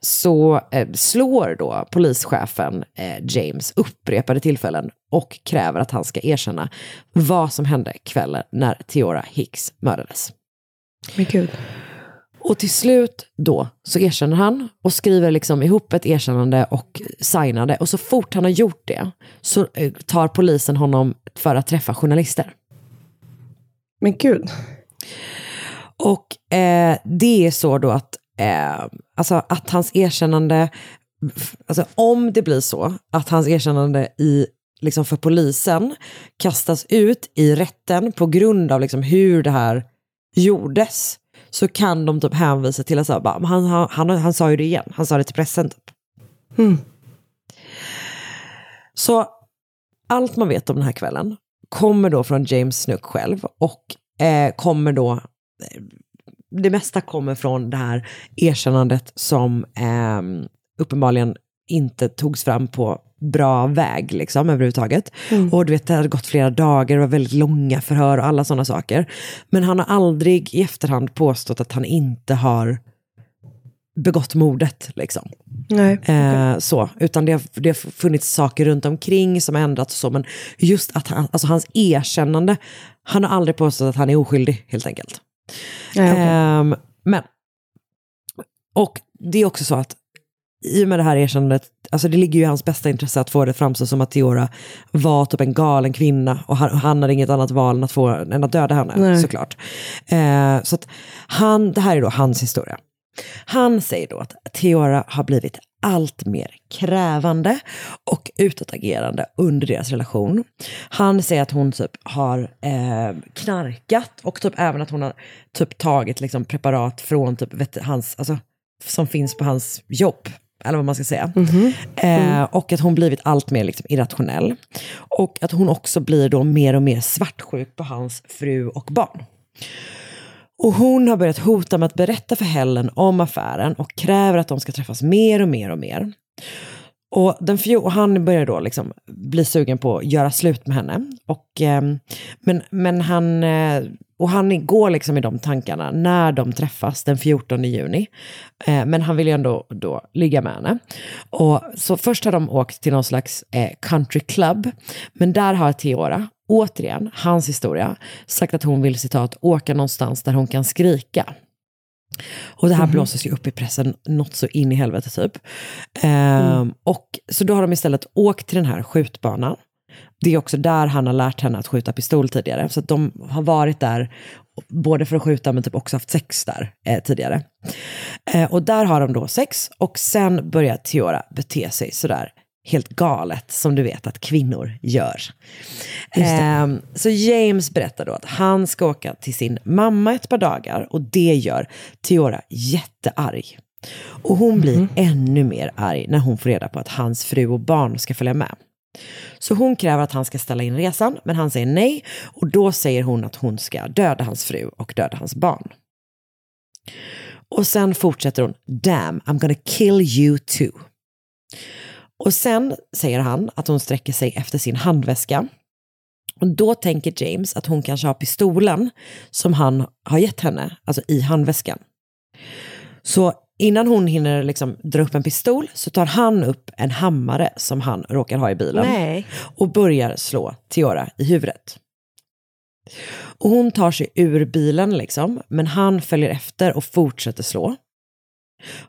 S2: så eh, slår då polischefen eh, James upprepade tillfällen och kräver att han ska erkänna vad som hände kvällen när Theora Hicks mördades.
S1: Men gud.
S2: Och till slut då så erkänner han och skriver liksom ihop ett erkännande och signar det. Och så fort han har gjort det så eh, tar polisen honom för att träffa journalister.
S1: Men gud.
S2: Och eh, det är så då att, eh, alltså att hans erkännande, alltså om det blir så att hans erkännande i, liksom för polisen kastas ut i rätten på grund av liksom hur det här gjordes, så kan de typ hänvisa till att så här, bara, "Men han, han, han, han sa ju det igen, han sa det till pressen typ. Så allt man vet om den här kvällen kommer då från James Snook själv och eh, kommer då, eh, det mesta kommer från det här erkännandet som eh, uppenbarligen inte togs fram på bra väg liksom överhuvudtaget. Och du vet, det hade gått flera dagar, det var väldigt långa förhör och alla sådana saker. Men han har aldrig i efterhand påstått att han inte har begått mordet. Liksom.
S1: Nej.
S2: Eh, så, utan det har, det har funnits saker runt omkring som har ändrats och så, men just att han, alltså hans erkännande, han har aldrig påstått att han är oskyldig helt enkelt.
S1: Nej.
S2: Ehm, men, och det är också så att i och med det här erkännandet, alltså det ligger ju i hans bästa intresse att få det framstå som att Theora var typ en galen kvinna och han, han hade inget annat val än att, få, än att döda henne
S1: Nej.
S2: såklart. Eh, så att han, det här är då hans historia. Han säger då att Theora har blivit allt mer krävande och utåtagerande under deras relation. Han säger att hon typ har eh, knarkat och typ även att hon har typ tagit liksom preparat från typ vet, hans, alltså, som finns på hans jobb. Eller vad man ska säga. Eh, och att hon blivit allt mer liksom, irrationell. Och att hon också blir då mer och mer svartsjuk på hans fru och barn. Och hon har börjat hota med att berätta för Helen om affären och kräver att de ska träffas mer och mer och mer. Och, den fjol, och han börjar då liksom bli sugen på att göra slut med henne. Och, eh, men, men han, eh, och han går liksom i de tankarna när de träffas den 14 juni. Eh, men han vill ju ändå då ligga med henne. Och, så först har de åkt till någon slags eh, country club. Men där har Theora återigen, hans historia, sagt att hon vill citat åka någonstans där hon kan skrika. Och det här
S1: Mhm.
S2: blåses ju upp i pressen något så in i helvete typ. Ehm, och så då har de istället åkt till den här skjutbanan. Det är också där han har lärt henne att skjuta pistol tidigare. Så de har varit där, både för att skjuta men typ också haft sex där eh, tidigare. Eh, och där har de då sex och sen börjar Tiora bete sig sådär helt galet som du vet att kvinnor gör. Ehm, så James berättar då att han ska åka till sin mamma ett par dagar och det gör Tiora jättearg. Och hon blir ännu mer arg när hon får reda på att hans fru och barn ska följa med. Så hon kräver att han ska ställa in resan, men han säger nej. Och då säger hon att hon ska döda hans fru och döda hans barn. Och sen fortsätter hon, damn, I'm gonna kill you too. Och sen säger han att hon sträcker sig efter sin handväska. Och då tänker James att hon kanske har pistolen som han har gett henne, alltså i handväskan. Så innan hon hinner liksom dra upp en pistol så tar han upp en hammare som han råkar ha i bilen
S1: Nej.
S2: och börjar slå Tiora i huvudet. Och hon tar sig ur bilen liksom, men han följer efter och fortsätter slå.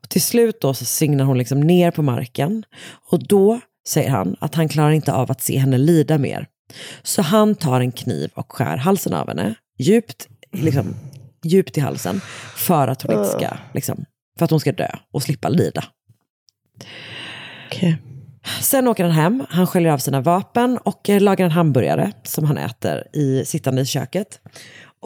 S2: Och till slut då så signar hon liksom ner på marken och då säger han att han klarar inte av att se henne lida mer. Så han tar en kniv och skär halsen av henne, djupt, liksom, djupt i halsen, för att hon inte ska, liksom, för att hon ska dö och slippa lida.
S1: Okej.
S2: Sen åker han hem, han sköljer av sina vapen och eh, lagar en hamburgare som han äter i, sittande i köket.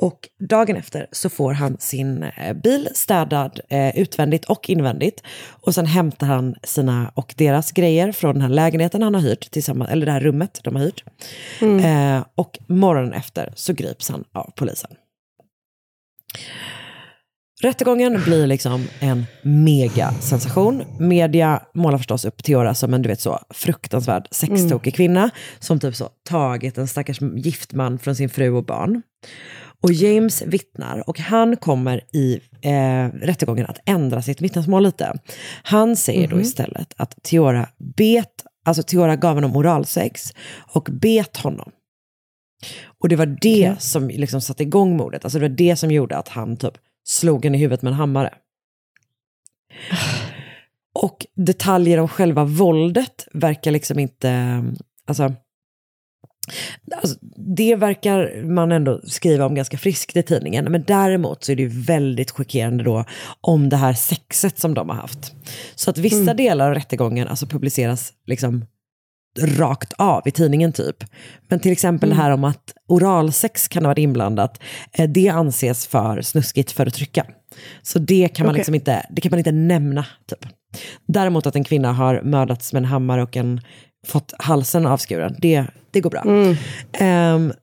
S2: Och dagen efter så får han sin eh, bil städad eh, utvändigt och invändigt. Och sen hämtar han sina och deras grejer från den här lägenheten han har hyrt, tillsammans, eller det här rummet de har hyrt. Eh, och morgonen efter så grips han av polisen. Rättegången blir liksom en mega sensation. Media målar förstås upp Theora som en du vet så fruktansvärd sextokig kvinna som typ så tagit en stackars gift man från sin fru och barn. Och James vittnar och han kommer i eh, rättegången att ändra sitt vittnesmål lite. Han säger då istället att Theora bet, alltså Theora gav honom oralsex och bet honom. Och det var det som liksom satte igång mordet. Alltså det var det som gjorde att han typ slog henne i huvudet med en hammare. Och detaljer om själva våldet verkar liksom inte, alltså, alltså, det verkar man ändå skriva om ganska friskt i tidningen. Men däremot så är det ju väldigt chockerande då om det här sexet som de har haft. Så att vissa delar av rättegången alltså publiceras liksom rakt av i tidningen typ. Men till exempel det här om att oralsex kan ha varit inblandat, eh, det anses för snuskigt för att trycka. Så det kan man,
S1: Okej.
S2: liksom inte, det kan man inte nämna. Typ. Däremot att en kvinna har mördats med en hammare och en, fått halsen avskuren, det, det går bra. Ehm,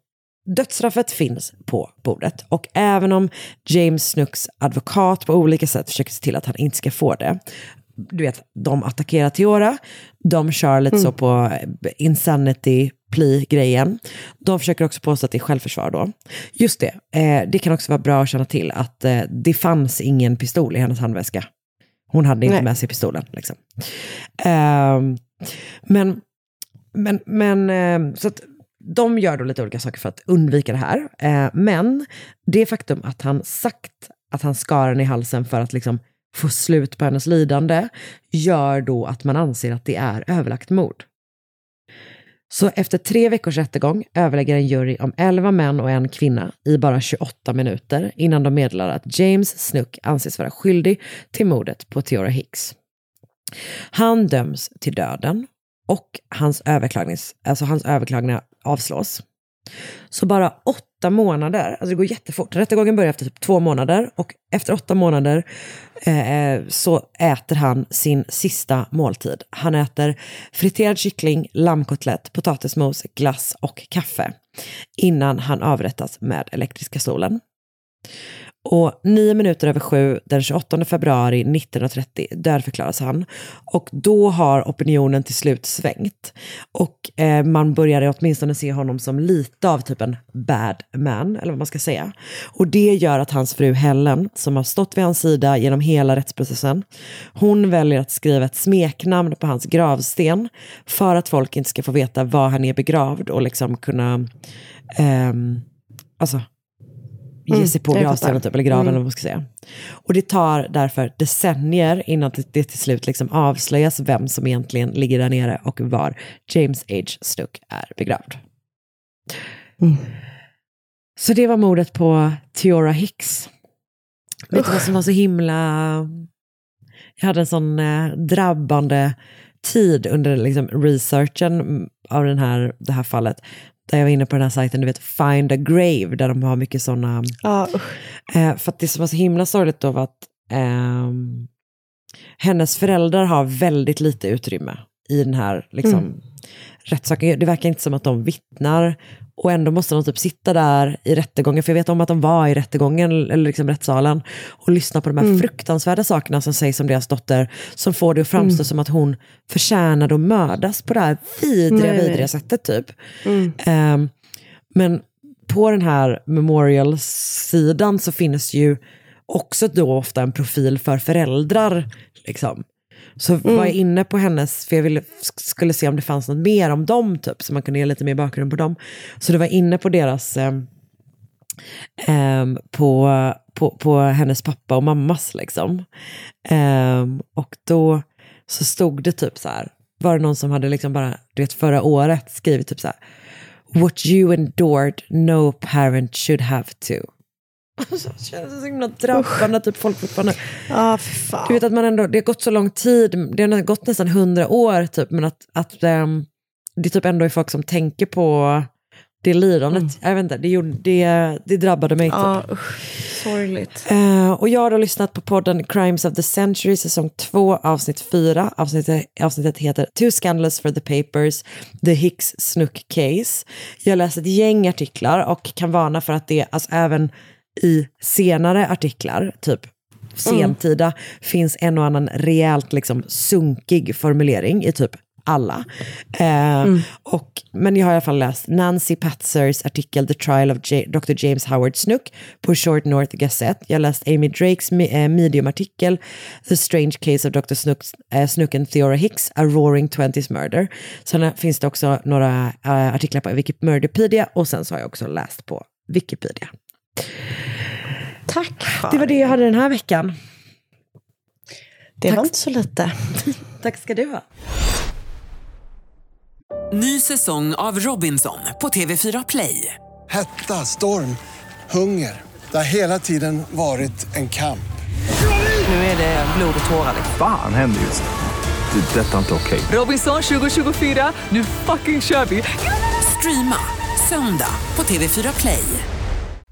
S2: dödsstraffet finns på bordet och även om James Snooks advokat på olika sätt försöker se till att han inte ska få det, du vet, de attackerar Theora, de kör lite så på eh, insanity plea-grejen. De försöker också påstå att det är självförsvar då. Just det, eh, det kan också vara bra att känna till att eh, det fanns ingen pistol i hennes handväska. Hon hade inte
S1: Nej.
S2: med sig pistolen. Liksom. Ehm, men, men, men eh, så att de gör då lite olika saker för att undvika det här. Eh, men det faktum att han sagt att han skar henne i halsen för att liksom få slut på hennes lidande gör då att man anser att det är överlagt mord. Så efter tre veckors rättegång överlägger en jury om 11 män och en kvinna i bara 28 minuter innan de meddelar att James Snook anses vara skyldig till mordet på Theora Hicks. Han döms till döden och hans, överklagnings, alltså hans överklagningar avslås. Så bara åtta månader, alltså det går jättefort. Rättegången börjar efter typ två månader och efter åtta månader eh, så äter han sin sista måltid. Han äter friterad kyckling, lammkotlett, potatismos, glass och kaffe innan han avrättas med elektriska stolen. Och nio minuter över sju den 28 februari 1930 dödförklaras han. Och då har opinionen till slut svängt. Och eh, man började åtminstone se honom som lite av typ en bad man, eller vad man ska säga. Och det gör att hans fru Helen, som har stått vid hans sida genom hela rättsprocessen, hon väljer att skriva ett smeknamn på hans gravsten för att folk inte ska få veta var han är begravd och liksom kunna ehm, alltså, ge
S1: Mm,
S2: sig på gravstenen typ, eller graven
S1: Mm.
S2: eller vad man ska säga. Och det tar därför decennier innan det, till slut liksom avslöjas vem som egentligen ligger där nere och var James H. Snook är begravd.
S1: Mm.
S2: Så det var mordet på Theora Hicks. Vet du vad som var så himla... Jag hade en sån eh, drabbande tid under liksom, researchen av den här, det här fallet. Där jag var inne på den här sajten, du vet, Find a Grave, där de har mycket sådana...
S1: Ja,
S2: Eh, för att det som var så himla sorgligt då var att ehm, hennes föräldrar har väldigt lite utrymme i den här liksom,
S1: Mm.
S2: rättssaken. Det verkar inte som att de vittnar och ändå måste de typ sitta där i rättegången, för jag vet om att de var i rättegången, eller liksom rättssalen, och lyssna på de här
S1: Mm.
S2: fruktansvärda sakerna som sägs om deras dotter, som får det att framstå
S1: Mm.
S2: som att hon förtjänade att mördas på det här vidriga,
S1: Nej, nej.
S2: vidriga sättet typ.
S1: Mm.
S2: Ehm, men på den här Memorial-sidan så finns ju också då ofta en profil för föräldrar. Liksom. Så
S1: Mm.
S2: var jag inne på hennes, för jag ville, skulle se om det fanns något mer om dem, typ, så man kunde ge lite mer bakgrund på dem. Så det var inne på deras, ehm, ehm, på, på, på hennes pappa och mammas liksom. Ehm, och då så stod det typ så här, var det någon som hade liksom bara, du vet förra året skrivit typ så här, What you endured, no parent should have to. Alltså, det känns så himla drabbande, typ folk fortfarande...
S1: Fan.
S2: Du vet att man ändå, det har gått så lång tid, det har gått nästan hundra år typ, men att, att ehm, det typ ändå är folk som tänker på det lidandet. Jag vet inte, det, gjorde, det, det drabbade mig. Typ.
S1: Ja, usch. Sorgligt.
S2: Eh, och jag har då lyssnat på podden Crimes of the Century säsong 2 avsnitt 4. Avsnittet, avsnittet heter Too Scandalous for the Papers, The Hicks Snook Case. Jag har läst ett gäng artiklar och kan varna för att det, alltså även i senare artiklar, typ sentida, finns en och annan rejält liksom sunkig formulering i typ alla. Eh, och, men jag har i alla fall läst Nancy Patzers artikel The Trial of J- Dr. James Howard Snook på Short North Gazette. Jag har läst Amy Drakes eh, medium-artikel The Strange Case of Dr. Snook, eh, Snook and Theora Hicks, A Roaring Twenties Murder. Sen finns det också några eh, artiklar på Wikipedia och sen så har jag också läst på Wikipedia.
S1: Tack för
S2: Det var det jag hade den här veckan.
S1: Det var inte så lite.
S2: Tack ska du ha.
S4: Ny säsong av Robinson på TV4 Play.
S5: Hetta, storm, hunger. Det har hela tiden varit en kamp.
S4: Nu är det blod och tårar.
S6: Fan händer just nu. Det. är Detta är inte okej.
S4: Robinson 2024, nu fucking kör vi! Streama söndag på TV4 Play.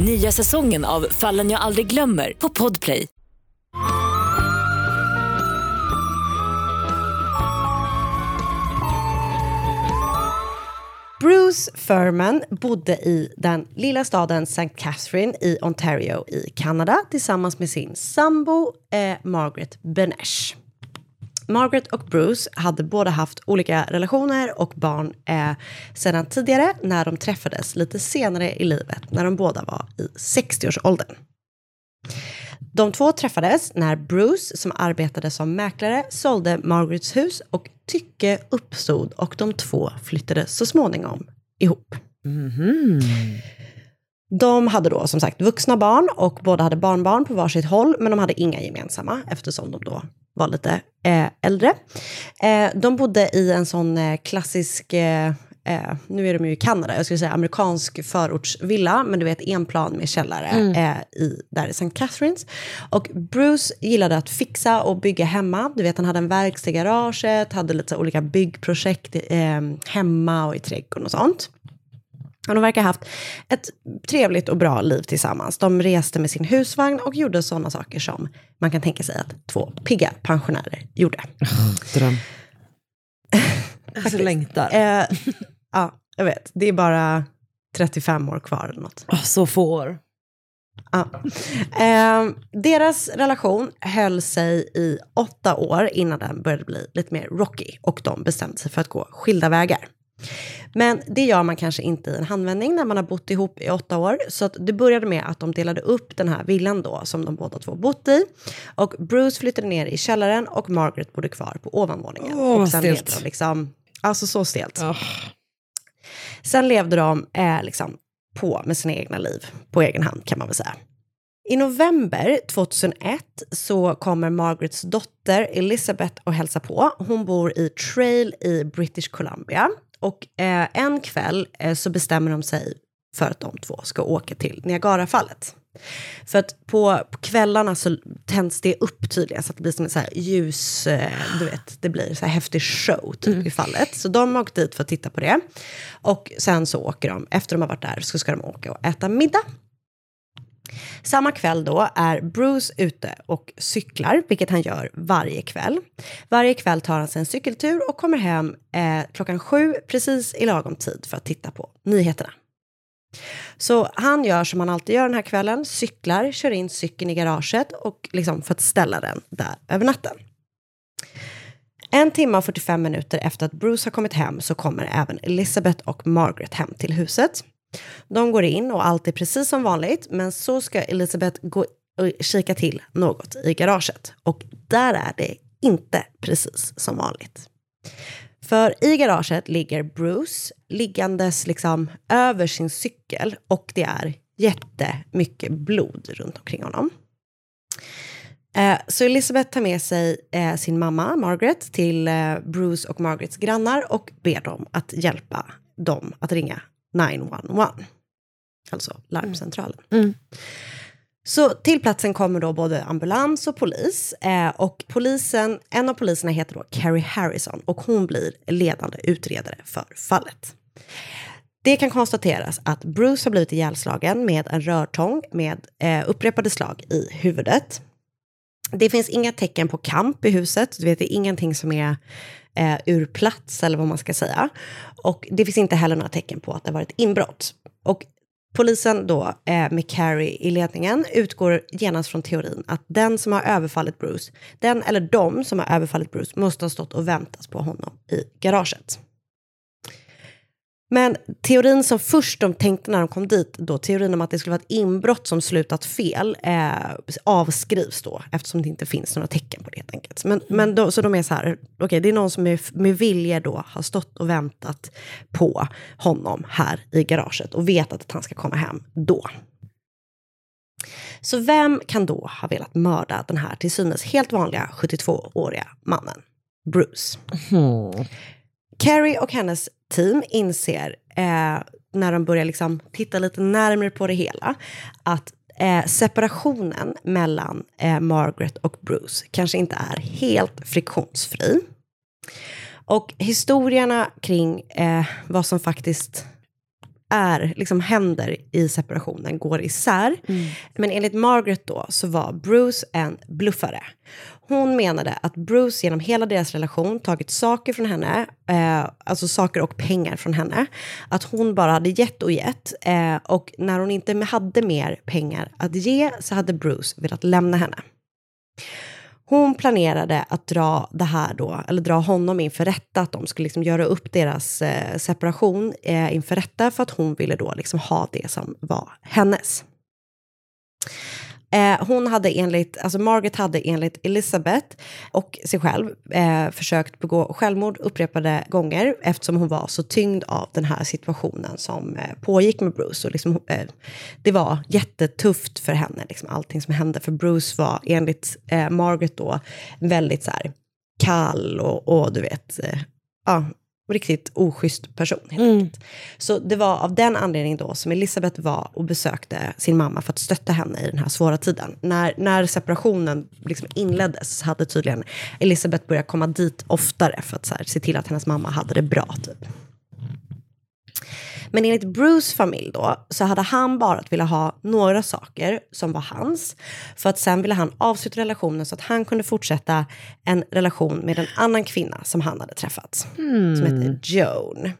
S7: Nya säsongen av Fallen jag aldrig glömmer på Podplay.
S1: Bruce Furman bodde i den lilla staden St. Catherine i Ontario i Kanada tillsammans med sin sambo eh, Margaret Benesh. Margaret och Bruce hade båda haft olika relationer och barn eh, sedan tidigare när de träffades lite senare i livet när de båda var i 60-årsåldern. De två träffades när Bruce, som arbetade som mäklare, sålde Margarets hus och tycke uppstod och de två flyttade så småningom ihop. De hade då som sagt vuxna barn och båda hade barnbarn på varsitt håll, men de hade inga gemensamma eftersom de då var lite eh, äldre. Eh, de bodde i en sån eh, klassisk eh, nu är de ju i Kanada, jag skulle säga amerikansk förortsvilla, men du vet en plan med källare
S8: Mm.
S1: eh, i, där i St. Catharines. Och Bruce gillade att fixa och bygga hemma. Du vet, han hade en verkstad i garaget, hade lite olika byggprojekt eh, hemma och i trädgården och sånt. Och de verkar ha haft ett trevligt och bra liv tillsammans. De reste med sin husvagn och gjorde sådana saker som man kan tänka sig att två pigga pensionärer gjorde.
S2: Dröm. Jag så längtar.
S1: Eh, ja, jag vet. Det är bara 35 år kvar eller något.
S2: Åh, så få år.
S1: Ja. Eh, deras relation höll sig i åtta år innan den började bli lite mer rocky och de bestämde sig för att gå skilda vägar. Men det gör man kanske inte i en handvändning när man har bott ihop i åtta år. Så att det började med att de delade upp den här villan då som de båda två bott i. Och Bruce flyttade ner i källaren och Margaret bodde kvar på ovanvåningen.
S2: Åh,
S1: och sen
S2: stelt.
S1: levde de liksom, alltså så stelt. Sen levde de eh, liksom på med sina egna liv, på egen hand kan man väl säga. I november 2001 så kommer Margarets dotter Elizabeth och hälsa på. Hon bor i Trail i British Columbia. Och eh, en kväll eh, så bestämmer de sig för att de två ska åka till Niagarafallet. För att på, på kvällarna så tänds det upp tydligen så att det blir som en så här ljus, eh, du vet, det blir så här häftig show typ i fallet. Så de har åkt dit för att titta på det. Och sen så åker de, efter de har varit där så ska de åka och äta middag. Samma kväll då är Bruce ute och cyklar, vilket han gör varje kväll. Varje kväll tar han sig en cykeltur och kommer hem eh, klockan sju, precis i lagom tid för att titta på nyheterna. Så han gör som han alltid gör den här kvällen, cyklar, kör in cykeln i garaget och liksom för att ställa den där över natten. En timme och 45 minuter efter att Bruce har kommit hem så kommer även Elizabeth och Margaret hem till huset. De går in och allt är precis som vanligt, men så ska Elisabeth gå och kika till något i garaget. Och där är det inte precis som vanligt. För i garaget ligger Bruce liggandes liksom över sin cykel och det är jättemycket blod runt omkring honom. Eh, Så Elisabeth tar med sig eh, sin mamma Margaret till eh, Bruce och Margarets grannar och ber dem att hjälpa dem att ringa 911. Alltså larmcentralen. Så till platsen kommer då både ambulans och polis. Eh, och polisen, en av poliserna heter då Carrie Harrison och hon blir ledande utredare för fallet. Det kan konstateras att Bruce har blivit ihjälslagen med en rörtång med eh, upprepade slag i huvudet. Det finns inga tecken på kamp i huset. Du vet, det är ingenting som är eh, ur plats eller vad man ska säga. Och det finns inte heller några tecken på att det har varit inbrott. Och polisen då eh, med Carrie i ledningen utgår genast från teorin att den som har överfallit Bruce, den eller de som har överfallit Bruce måste ha stått och väntat på honom i garaget. Men teorin som först de tänkte när de kom dit, då teorin om att det skulle vara ett inbrott som slutat fel, eh, avskrivs då eftersom det inte finns några tecken på det helt enkelt. Men, men då, så de är så här, okej det är någon som med, med vilje då har stått och väntat på honom här i garaget och vetat att han ska komma hem då. Så vem kan då ha velat mörda den här till synes helt vanliga 72-åriga mannen? Bruce. Carrie och hennes team inser eh, när de börjar liksom titta lite närmare på det hela att eh, separationen mellan eh, Margaret och Bruce kanske inte är helt friktionsfri. Och historierna kring eh, vad som faktiskt är, liksom händer i separationen går isär. Men enligt Margaret då så var Bruce en bluffare. Hon menade att Bruce genom hela deras relation tagit saker från henne, eh, alltså saker och pengar från henne. Att hon bara hade gett och gett. Eh, och när hon inte hade mer pengar att ge så hade Bruce velat lämna henne. Hon planerade att dra det här då, eller dra honom inför rätta, att de skulle liksom göra upp deras eh, separation eh, inför rätta för att hon ville då liksom ha det som var hennes. Eh, hon hade enligt, alltså Margaret hade enligt Elizabeth och sig själv eh, försökt begå självmord upprepade gånger eftersom hon var så tyngd av den här situationen som eh, pågick med Bruce. Och liksom, eh, det var jättetufft för henne, liksom, allting som hände. För Bruce var enligt eh, Margaret då väldigt så här, kall och, och du vet, eh, ja, riktigt oschysst person. Helt enkelt. Så det var av den anledningen då som Elisabeth var och besökte sin mamma för att stötta henne i den här svåra tiden. När, när separationen liksom inleddes hade tydligen Elisabeth börjat komma dit oftare för att här, se till att hennes mamma hade det bra. Typ. Men enligt Bruce familj då, så hade han bara velat ha några saker som var hans. För att sen ville han avsluta relationen så att han kunde fortsätta en relation med en annan kvinna som han hade träffat.
S2: Hmm.
S1: Som heter Joan.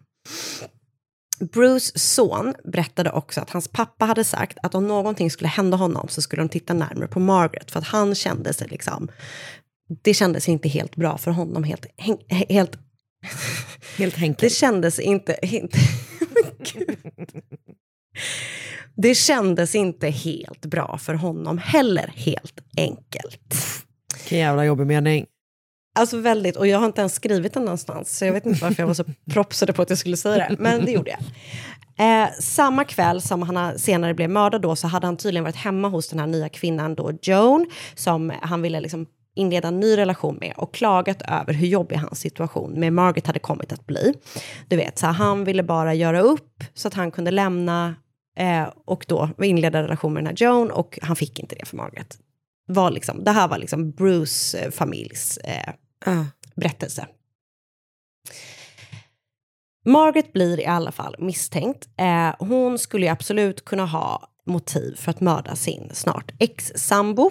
S1: Bruce son berättade också att hans pappa hade sagt att om någonting skulle hända honom så skulle de titta närmare på Margaret. För att han kände sig liksom, det kändes inte helt bra för honom. Helt, helt,
S2: helt enkelt.
S1: Det kändes inte, inte. Det kändes inte helt bra för honom heller, helt enkelt.
S2: Vilken jävla jobbig mening.
S1: Alltså väldigt, och jag har inte ens skrivit den någonstans, så jag vet inte varför jag var så propsade på att jag skulle säga det, men det gjorde jag. Eh, samma kväll som han senare blev mördad då, så hade han tydligen varit hemma hos den här nya kvinnan då, Joan, som han ville liksom inleda en ny relation med och klagat över hur jobbig hans situation med Margaret hade kommit att bli. Du vet, så han ville bara göra upp så att han kunde lämna eh, och då inleda relation med den här Joan och han fick inte det för Margaret. Var liksom, det här var liksom Bruce eh, familjs eh, berättelse. Margaret blir i alla fall misstänkt. Eh, hon skulle ju absolut kunna ha motiv för att mörda sin snart ex-sambo.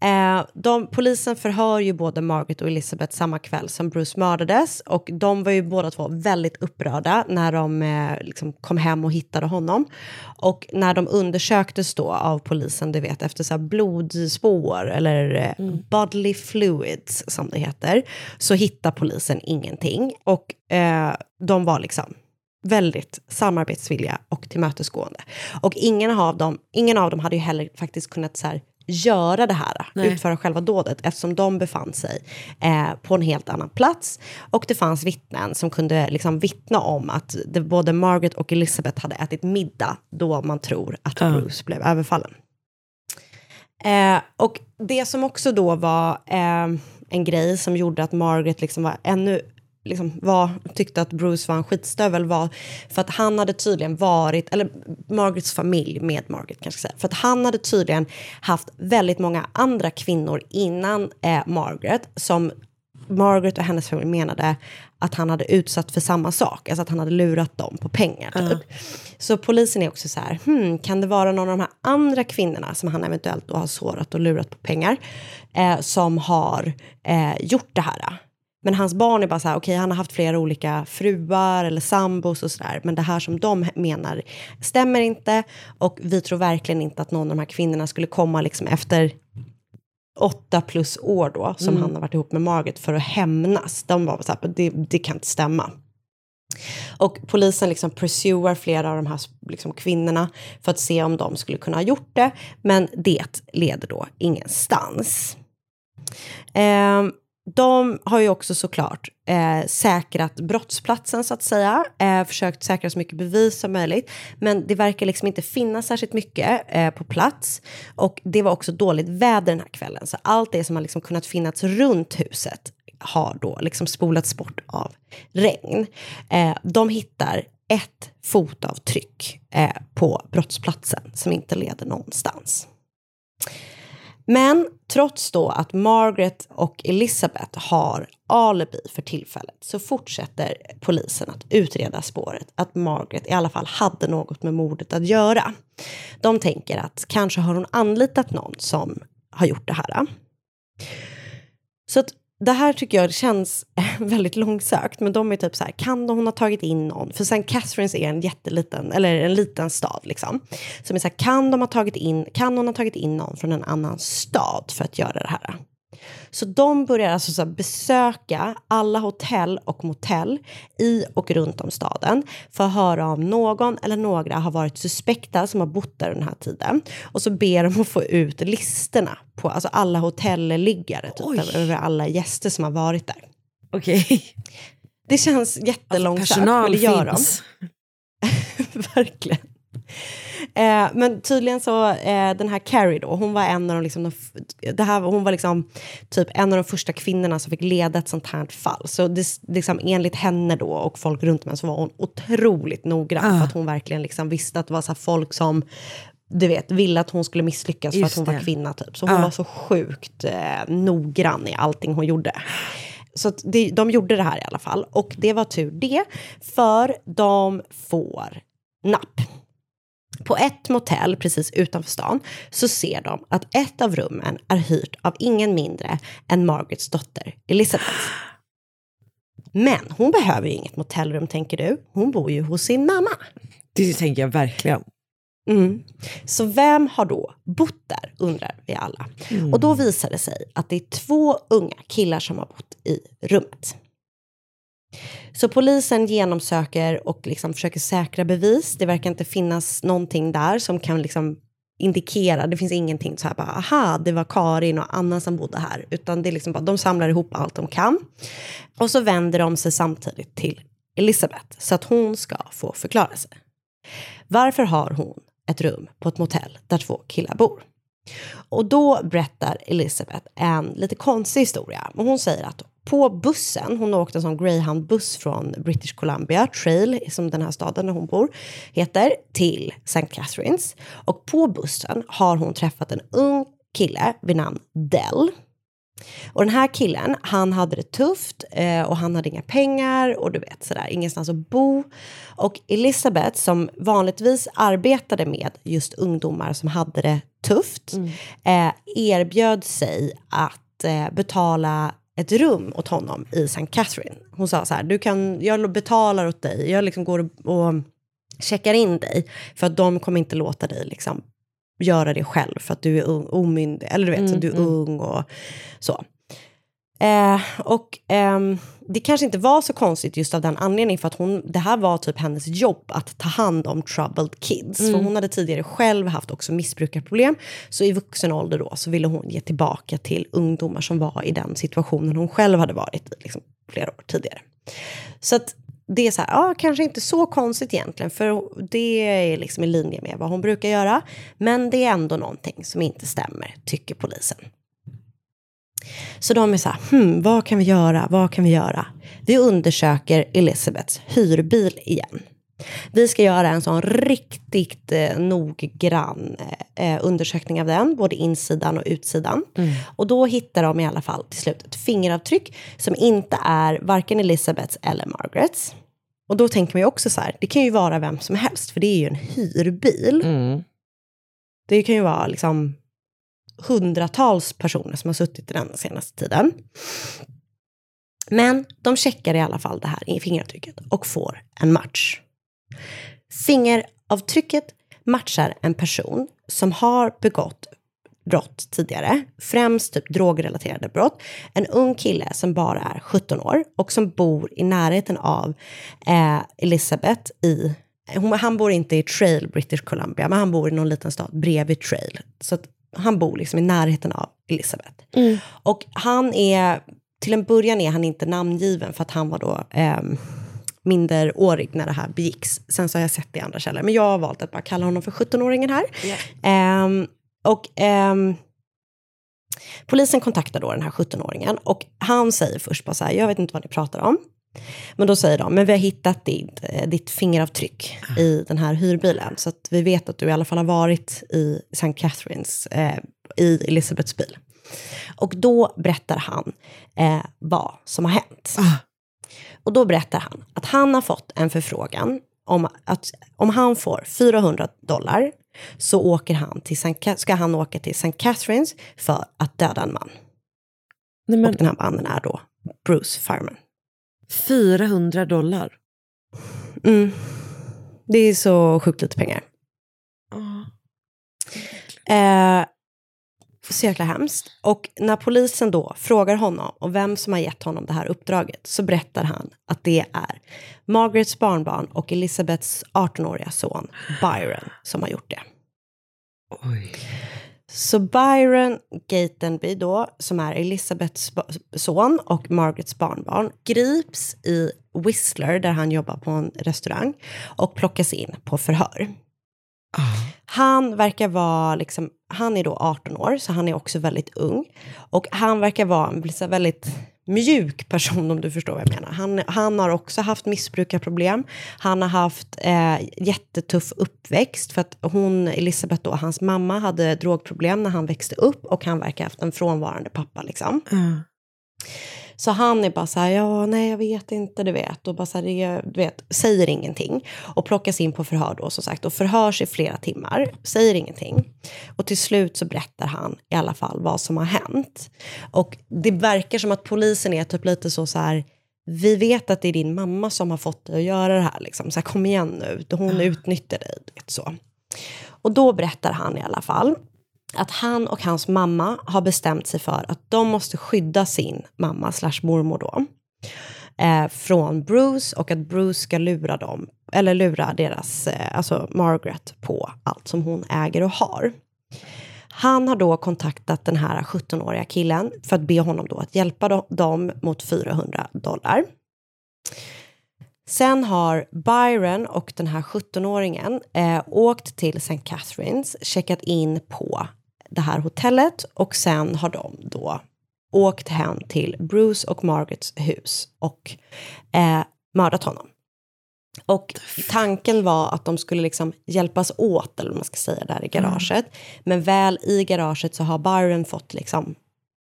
S1: Eh, de, polisen förhör ju både Margaret och Elizabeth samma kväll som Bruce mördades och de var ju båda två väldigt upprörda när de eh, liksom kom hem och hittade honom. Och när de undersöktes då av polisen, du vet efter så blodspår eller eh, bodily fluids som det heter, så hittar polisen ingenting. Och eh, de var liksom väldigt samarbetsvilliga och tillmötesgående. Och ingen av dem, ingen av dem hade ju heller faktiskt kunnat så här, göra det här,
S2: Nej.
S1: utföra själva dådet, eftersom de befann sig eh, på en helt annan plats. Och det fanns vittnen som kunde liksom vittna om att det, både Margaret och Elizabeth hade ätit middag då man tror att Bruce blev överfallen. Eh, och det som också då var eh, en grej som gjorde att Margaret liksom var ännu liksom var, tyckte att Bruce var en skitstövel var för att han hade tydligen varit, eller Margarets familj med Margaret kanske säga, för att han hade tydligen haft väldigt många andra kvinnor innan eh, Margaret som Margaret och hennes familj menade att han hade utsatt för samma sak, alltså att han hade lurat dem på pengar. Typ. Så polisen är också så här, hmm, kan det vara någon av de här andra kvinnorna som han eventuellt då har sårat och lurat på pengar, eh, som har eh, gjort det här? Men hans barn är bara så här, okej han har haft flera olika fruar eller sambos och sådär. Men det här som de menar stämmer inte. Och vi tror verkligen inte att någon av de här kvinnorna skulle komma liksom efter åtta plus år då, som
S2: Mm.
S1: han har varit ihop med Margaret för att hämnas. De var så här, det, det kan inte stämma. Och polisen liksom pursuar flera av de här liksom, kvinnorna för att se om de skulle kunna ha gjort det. Men det leder då ingenstans. Ehm, de har ju också såklart eh, säkrat brottsplatsen så att säga. Eh, försökt säkra så mycket bevis som möjligt. Men det verkar liksom inte finnas särskilt mycket eh, på plats. Och det var också dåligt väder den här kvällen. Så allt det som har liksom kunnat finnas runt huset har då liksom spolats bort av regn. Eh, de hittar ett fotavtryck eh, på brottsplatsen som inte leder någonstans. Men trots då att Margaret och Elizabeth har alibi för tillfället så fortsätter polisen att utreda spåret att Margaret i alla fall hade något med mordet att göra. De tänker att kanske har hon anlitat någon som har gjort det här. Så att det här tycker jag känns väldigt långsökt, men de är typ så här, kan hon ha tagit in någon? För St. Catharines är en jätteliten, eller en liten stad liksom. Som är så här, kan, de ha tagit in, kan hon ha tagit in någon från en annan stad för att göra det här? Så de börjar alltså så besöka alla hotell och motell i och runt om staden för att höra om någon eller några har varit suspekta som har bott där den här tiden. Och så ber de att få ut listorna på alltså alla hotellliggare typ, över alla gäster som har varit där.
S2: Okej.
S1: Det känns jättelångsökt,
S2: personal
S1: men det gör
S2: finns.
S1: de. Verkligen. Eh, men tydligen så, eh, den här Carrie då, hon var en av de, liksom, de det här, hon var liksom typ en av de första kvinnorna som fick leda ett sånt här fall. Så det, liksom, enligt henne då och folk runt henne så var hon otroligt noggrann.
S2: Ah.
S1: För att hon verkligen liksom visste att det var så folk som du vet, ville att hon skulle misslyckas för
S2: Just
S1: att hon var
S2: det.
S1: kvinna. Typ. Så hon
S2: Ah.
S1: var så sjukt eh, noggrann i allting hon gjorde. Så det, de gjorde det här i alla fall. Och det var tur det, för de får napp. På ett motell precis utanför stan så ser de att ett av rummen är hyrt av ingen mindre än Margarets dotter Elizabeth. Men hon behöver ju inget motellrum tänker du. Hon bor ju hos sin mamma.
S2: Det tänker jag verkligen.
S1: Mm. Så vem har då bott där, undrar vi alla.
S2: Mm.
S1: Och då visar det sig att det är två unga killar som har bott i rummet. Så polisen genomsöker och liksom försöker säkra bevis. Det verkar inte finnas någonting där som kan liksom indikera, det finns ingenting så här bara, aha, det var Karin och Anna som bodde här, utan det är liksom bara, de samlar ihop allt de kan. Och så vänder de sig samtidigt till Elisabeth, så att hon ska få förklara sig. Varför har hon ett rum på ett motell där två killar bor? Och då berättar Elisabeth en lite konstig historia. Och Hon säger att på bussen, hon har åkt en sån greyhound-buss från British Columbia, Trail, som den här staden där hon bor, heter, till St. Catharines. Och på bussen har hon träffat en ung kille vid namn Dell. Och den här killen, han hade det tufft eh, och han hade inga pengar och du vet sådär, ingenstans att bo. Och Elizabeth som vanligtvis arbetade med just ungdomar som hade det tufft eh, erbjöd sig att eh, betala ett rum åt honom i St. Catherine. Hon sa så här, du kan, jag betalar åt dig, jag liksom går och, checkar in dig för att de kommer inte låta dig liksom göra det själv för att du är ung, omyndig, eller du vet, så du är ung och så. Eh, och ehm, det kanske inte var så konstigt just av den anledningen för att hon, det här var typ hennes jobb att ta hand om troubled kids. För hon hade tidigare själv haft också missbrukarproblem. Så i vuxen ålder då så ville hon ge tillbaka till ungdomar som var i den situationen hon själv hade varit i liksom, flera år tidigare. Så att det är så här, ja, kanske inte så konstigt egentligen, för det är liksom i linje med vad hon brukar göra. Men det är ändå någonting som inte stämmer, tycker polisen. Så de är så här, hmm, vad kan vi göra, vad kan vi göra? Vi undersöker Elizabeths hyrbil igen. Vi ska göra en sån riktigt eh, noggrann eh, undersökning av den, både insidan och utsidan. Och då hittar de i alla fall till slut ett fingeravtryck som inte är varken Elizabeths eller Margarets. Och då tänker man ju också så här, det kan ju vara vem som helst, för det är ju en hyrbil. Det kan ju vara liksom hundratals personer som har suttit i den senaste tiden. Men de checkar i alla fall det här i fingeravtrycket och får en match. Fingeravtrycket matchar en person som har begått brott tidigare, främst typ drogrelaterade brott. En ung kille som bara är 17 år och som bor i närheten av eh, Elizabeth i hon, han bor inte i Trail, British Columbia, men han bor i någon liten stad bredvid Trail. Så att han bor liksom i närheten av Elizabeth. Och han är, till en början är han inte namngiven för att han var då ehm, minderårig när det här begicks. Sen så har jag sett det i andra källor, men jag har valt att bara kalla honom för 17-åringen här. Ehm, och ehm, polisen kontaktar då den här 17-åringen och han säger först bara så här, jag vet inte vad ni pratar om. Men då säger de, men vi har hittat ditt, eh, ditt fingeravtryck i den här hyrbilen. Så att vi vet att du i alla fall har varit i St. Catharines, eh, i Elizabeths bil. Och då berättar han eh, vad som har hänt. Och då berättar han att han har fått en förfrågan om att om han får 400 dollar så åker han till. Ca- ska han åka till St. Catharines för att döda en man.
S2: Nej, men
S1: Och den här mannen är då Bruce Fireman.
S2: 400 dollar.
S1: Mm. Det är så sjukt lite pengar. Eh, så jäkla hemskt. Och när polisen då frågar honom och vem som har gett honom det här uppdraget så berättar han att det är Margarets barnbarn och Elizabeths 18-åriga son Byron som har gjort det. Så Byron Gatenby då, som är Elisabeths son och Margarets barnbarn, grips i Whistler där han jobbar på en restaurang och plockas in på förhör. Han verkar vara, liksom, han är då 18 år, så han är också väldigt ung. Och han verkar vara en väldigt mjuk person om du förstår vad jag menar. Han, han har också haft missbrukarproblem. Han har haft eh, jättetuff uppväxt för att hon, Elisabeth då, hans mamma hade drogproblem när han växte upp och han verkar ha haft en frånvarande pappa liksom. Så han är bara så här, ja, nej, jag vet inte, du vet. Och bara så här, det, du vet, säger ingenting. Och plockas in på förhör då, som sagt. Och förhörs i flera timmar, säger ingenting. Och till slut så berättar han i alla fall vad som har hänt. Och det verkar som att polisen är typ lite så så här, vi vet att det är din mamma som har fått dig att göra det här. Liksom. Så här, kom igen nu, hon utnyttjar dig. så. Och då berättar han i alla fall att han och hans mamma har bestämt sig för att de måste skydda sin mamma slash mormor då. Eh, från Bruce och att Bruce ska lura dem, eller lura deras, eh, alltså Margaret på allt som hon äger och har. Han har då kontaktat den här 17-åriga killen för att be honom då att hjälpa dem mot 400 dollar. Sen har Byron och den här 17-åringen eh, åkt till St. Catharines, checkat in på det här hotellet och sen har de då åkt hem till Bruce och Margarets hus och eh, mördat honom. Och tanken var att de skulle liksom hjälpas åt, eller vad man ska säga, där i garaget. Men väl i garaget så har Byron fått liksom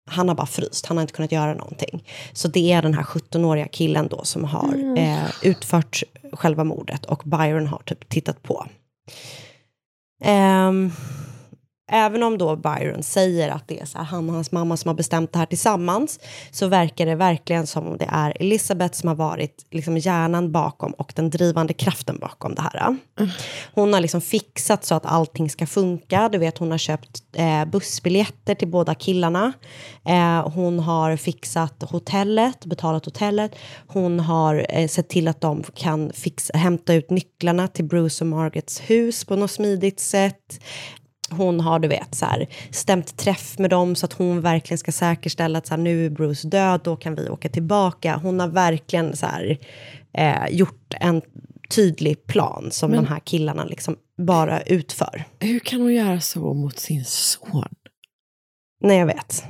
S1: han har bara fryst, han har inte kunnat göra någonting. Så det är den här 17-åriga killen då som har
S9: Mm.
S1: eh, utfört själva mordet och Byron har typ tittat på. Ehm, även om då Byron säger att det är så här, han och hans mamma som har bestämt det här tillsammans så verkar det verkligen som om det är Elisabeth som har varit liksom hjärnan bakom och den drivande kraften bakom det här. Hon har liksom fixat så att allting ska funka. Du vet, hon har köpt eh, bussbiljetter till båda killarna. Eh, hon har fixat hotellet, betalat hotellet. Hon har eh, sett till att de kan fixa, hämta ut nycklarna till Bruce och Margarets hus på något smidigt sätt. Hon har du vet, så här, stämt träff med dem så att hon verkligen ska säkerställa att så här, nu är Bruce död, då kan vi åka tillbaka. Hon har verkligen så här, eh, gjort en tydlig plan som
S2: Men-
S1: de här killarna liksom bara utför.
S2: Hur kan hon göra så mot sin son?
S1: Nej, jag vet.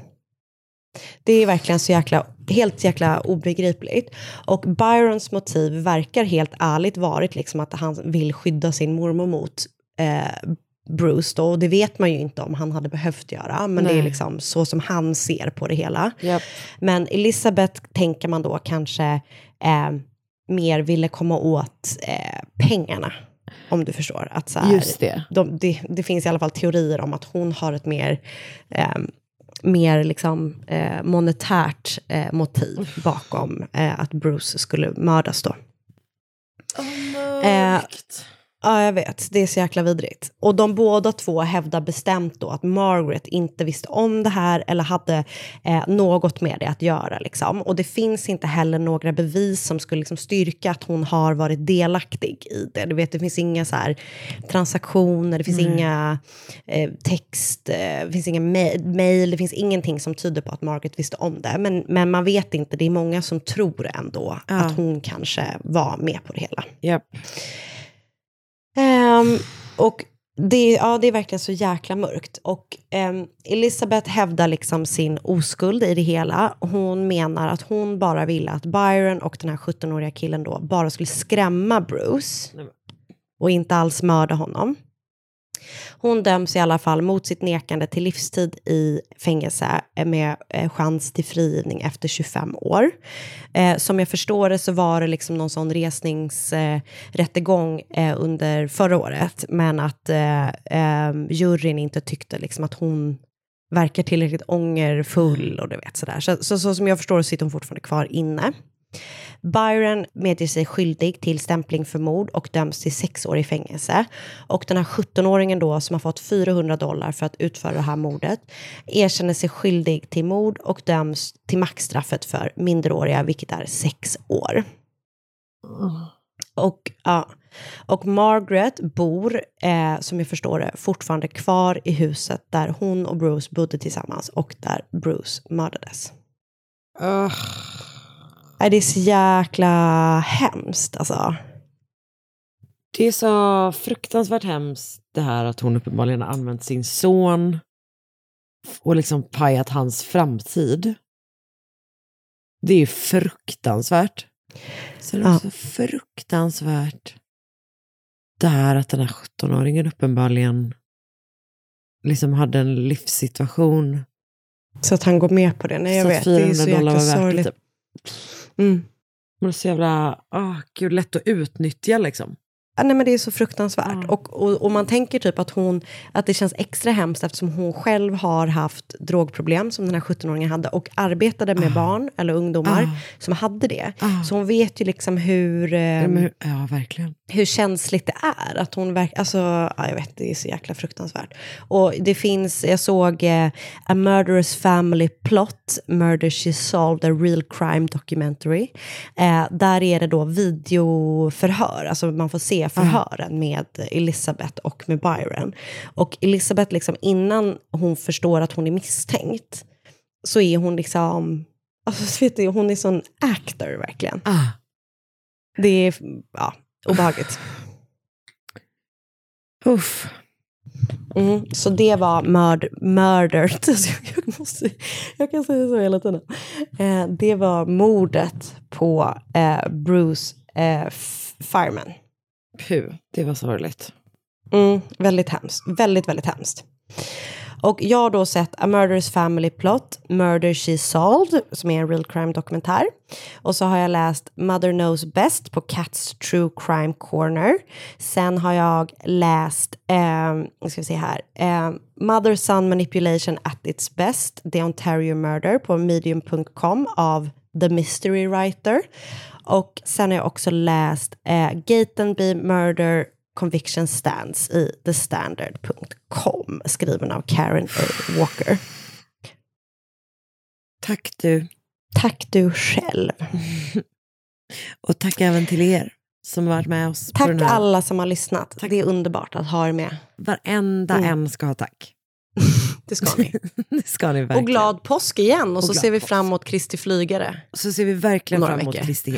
S1: Det är verkligen så jäkla, helt jäkla obegripligt. Och Byrons motiv verkar helt ärligt varit liksom att han vill skydda sin mormor mot eh, Bruce då. Och det vet man ju inte om han hade behövt göra. Men det är
S2: Nej.
S1: liksom så som han ser på det hela. Men Elisabeth tänker man då kanske eh, mer ville komma åt eh, pengarna. Om du förstår. Att så här,
S2: Just det.
S1: De, det. Det finns i alla fall teorier om att hon har ett mer, eh, mer liksom, eh, monetärt eh, motiv bakom eh, att Bruce skulle mördas då. Eh, ja, jag vet. Det är så jäkla vidrigt. Och de båda två hävdar bestämt då att Margaret inte visste om det här eller hade eh, något med det att göra. Liksom. Och det finns inte heller några bevis som skulle liksom, styrka att hon har varit delaktig i det. Du vet, det finns inga så här, transaktioner, det finns
S2: Nej.
S1: inga eh, text, eh, det finns inga mail, det finns ingenting som tyder på att Margaret visste om det. Men, men man vet inte, det är många som tror ändå
S2: Ja.
S1: att hon kanske var med på det hela.
S2: Japp.
S1: Ehm, och det, ja, det är verkligen så jäkla mörkt. Och ehm, Elisabeth hävdar liksom sin oskuld i det hela. Hon menar att hon bara ville att Byron och den här 17-åriga killen då bara skulle skrämma Bruce. Och inte alls mörda honom. Hon döms i alla fall mot sitt nekande till livstid i fängelse med eh, chans till frigivning efter 25 år. Eh, som jag förstår det så var det liksom någon sån resningsrättegång eh, eh, under förra året, men att eh, ehm, juryn inte tyckte liksom att hon verkar tillräckligt ångerfull och du vet sådär. Så, så, så som jag förstår det sitter hon fortfarande kvar inne. Byron medger sig skyldig till stämpling för mord och döms till sex år i fängelse. Och den här 17-åringen då som har fått 400 dollar för att utföra det här mordet erkänner sig skyldig till mord och döms till maxstraffet för minderåriga, vilket är sex år. Och, ja. och Margaret bor, eh, som jag förstår det, fortfarande kvar i huset där hon och Bruce bodde tillsammans och där Bruce mördades. Nej, det är så jäkla hemskt alltså.
S2: Det är så fruktansvärt hemskt det här att hon uppenbarligen har använt sin son och liksom pajat hans framtid. Det är fruktansvärt. Sen är det
S1: Ja.
S2: också fruktansvärt det här att den här 17-åringen uppenbarligen liksom hade en livssituation.
S1: Så att han går med på det. Nej, jag
S2: så
S1: vet. Det är
S2: 400
S1: så
S2: dollar
S1: jäkla
S2: var värt det.
S1: sorgligt.
S2: Typ.
S1: Mm.
S2: Det är så jävla, ah, gud, lätt att utnyttja liksom.
S1: Nej, men det är så fruktansvärt. Och, och, och man tänker typ att, hon, att det känns extra hemskt eftersom hon själv har haft drogproblem som den här 17-åringen hade och arbetade med barn eller ungdomar
S2: Ah.
S1: som hade det.
S2: Ah.
S1: Så hon vet ju liksom hur, eh,
S2: Ja, men hur- ja, verkligen.
S1: Hur känsligt det är. Att hon verk, alltså, ja, jag vet, det är så jäkla fruktansvärt. Och det finns, jag såg eh, A Murderous Family Plot, Murder She Solved, a Real Crime Documentary. Eh, där är det då videoförhör, alltså man får se förhören med Elizabeth och med Byron. Och Elizabeth, liksom, innan hon förstår att hon är misstänkt, så är hon liksom, alltså, vet du, hon är sån actor verkligen.
S2: Ah.
S1: Det är, ja, obehagligt.
S2: Uff.
S1: Mm, så det var murd murdered. Alltså, jag, måste, jag kan säga så hela tiden. Eh, det var mordet på eh, Bruce eh, Fireman.
S2: Puh, det var sorgligt.
S1: Mm, väldigt hemskt. Väldigt, väldigt hemskt. Och jag har då sett A Murderous Family Plot, Murder She Solved, som är en real crime dokumentär. Och så har jag läst Mother Knows Best på Cats True Crime Corner. Sen har jag läst, eh, nu ska vi se här, eh, Mother Son Manipulation at its Best, The Ontario Murder på medium.com av The Mystery Writer. Och sen har jag också läst eh, Gatenby Murder Conviction Stands i thestandard.com skriven av Karen A. Walker.
S2: Tack du.
S1: Tack du själv.
S2: Och tack även till er som varit med oss
S1: Tack alla som har lyssnat. Det är underbart att ha er med.
S2: Varenda
S1: Mm.
S2: en ska ha tack.
S1: Det ska ni.
S2: det ska ni verkligen.
S1: Och glad påsk igen. Och,
S2: Och
S1: så ser vi
S2: påsk.
S1: fram emot Kristi flygare.
S2: Och så ser vi verkligen fram emot. Kristi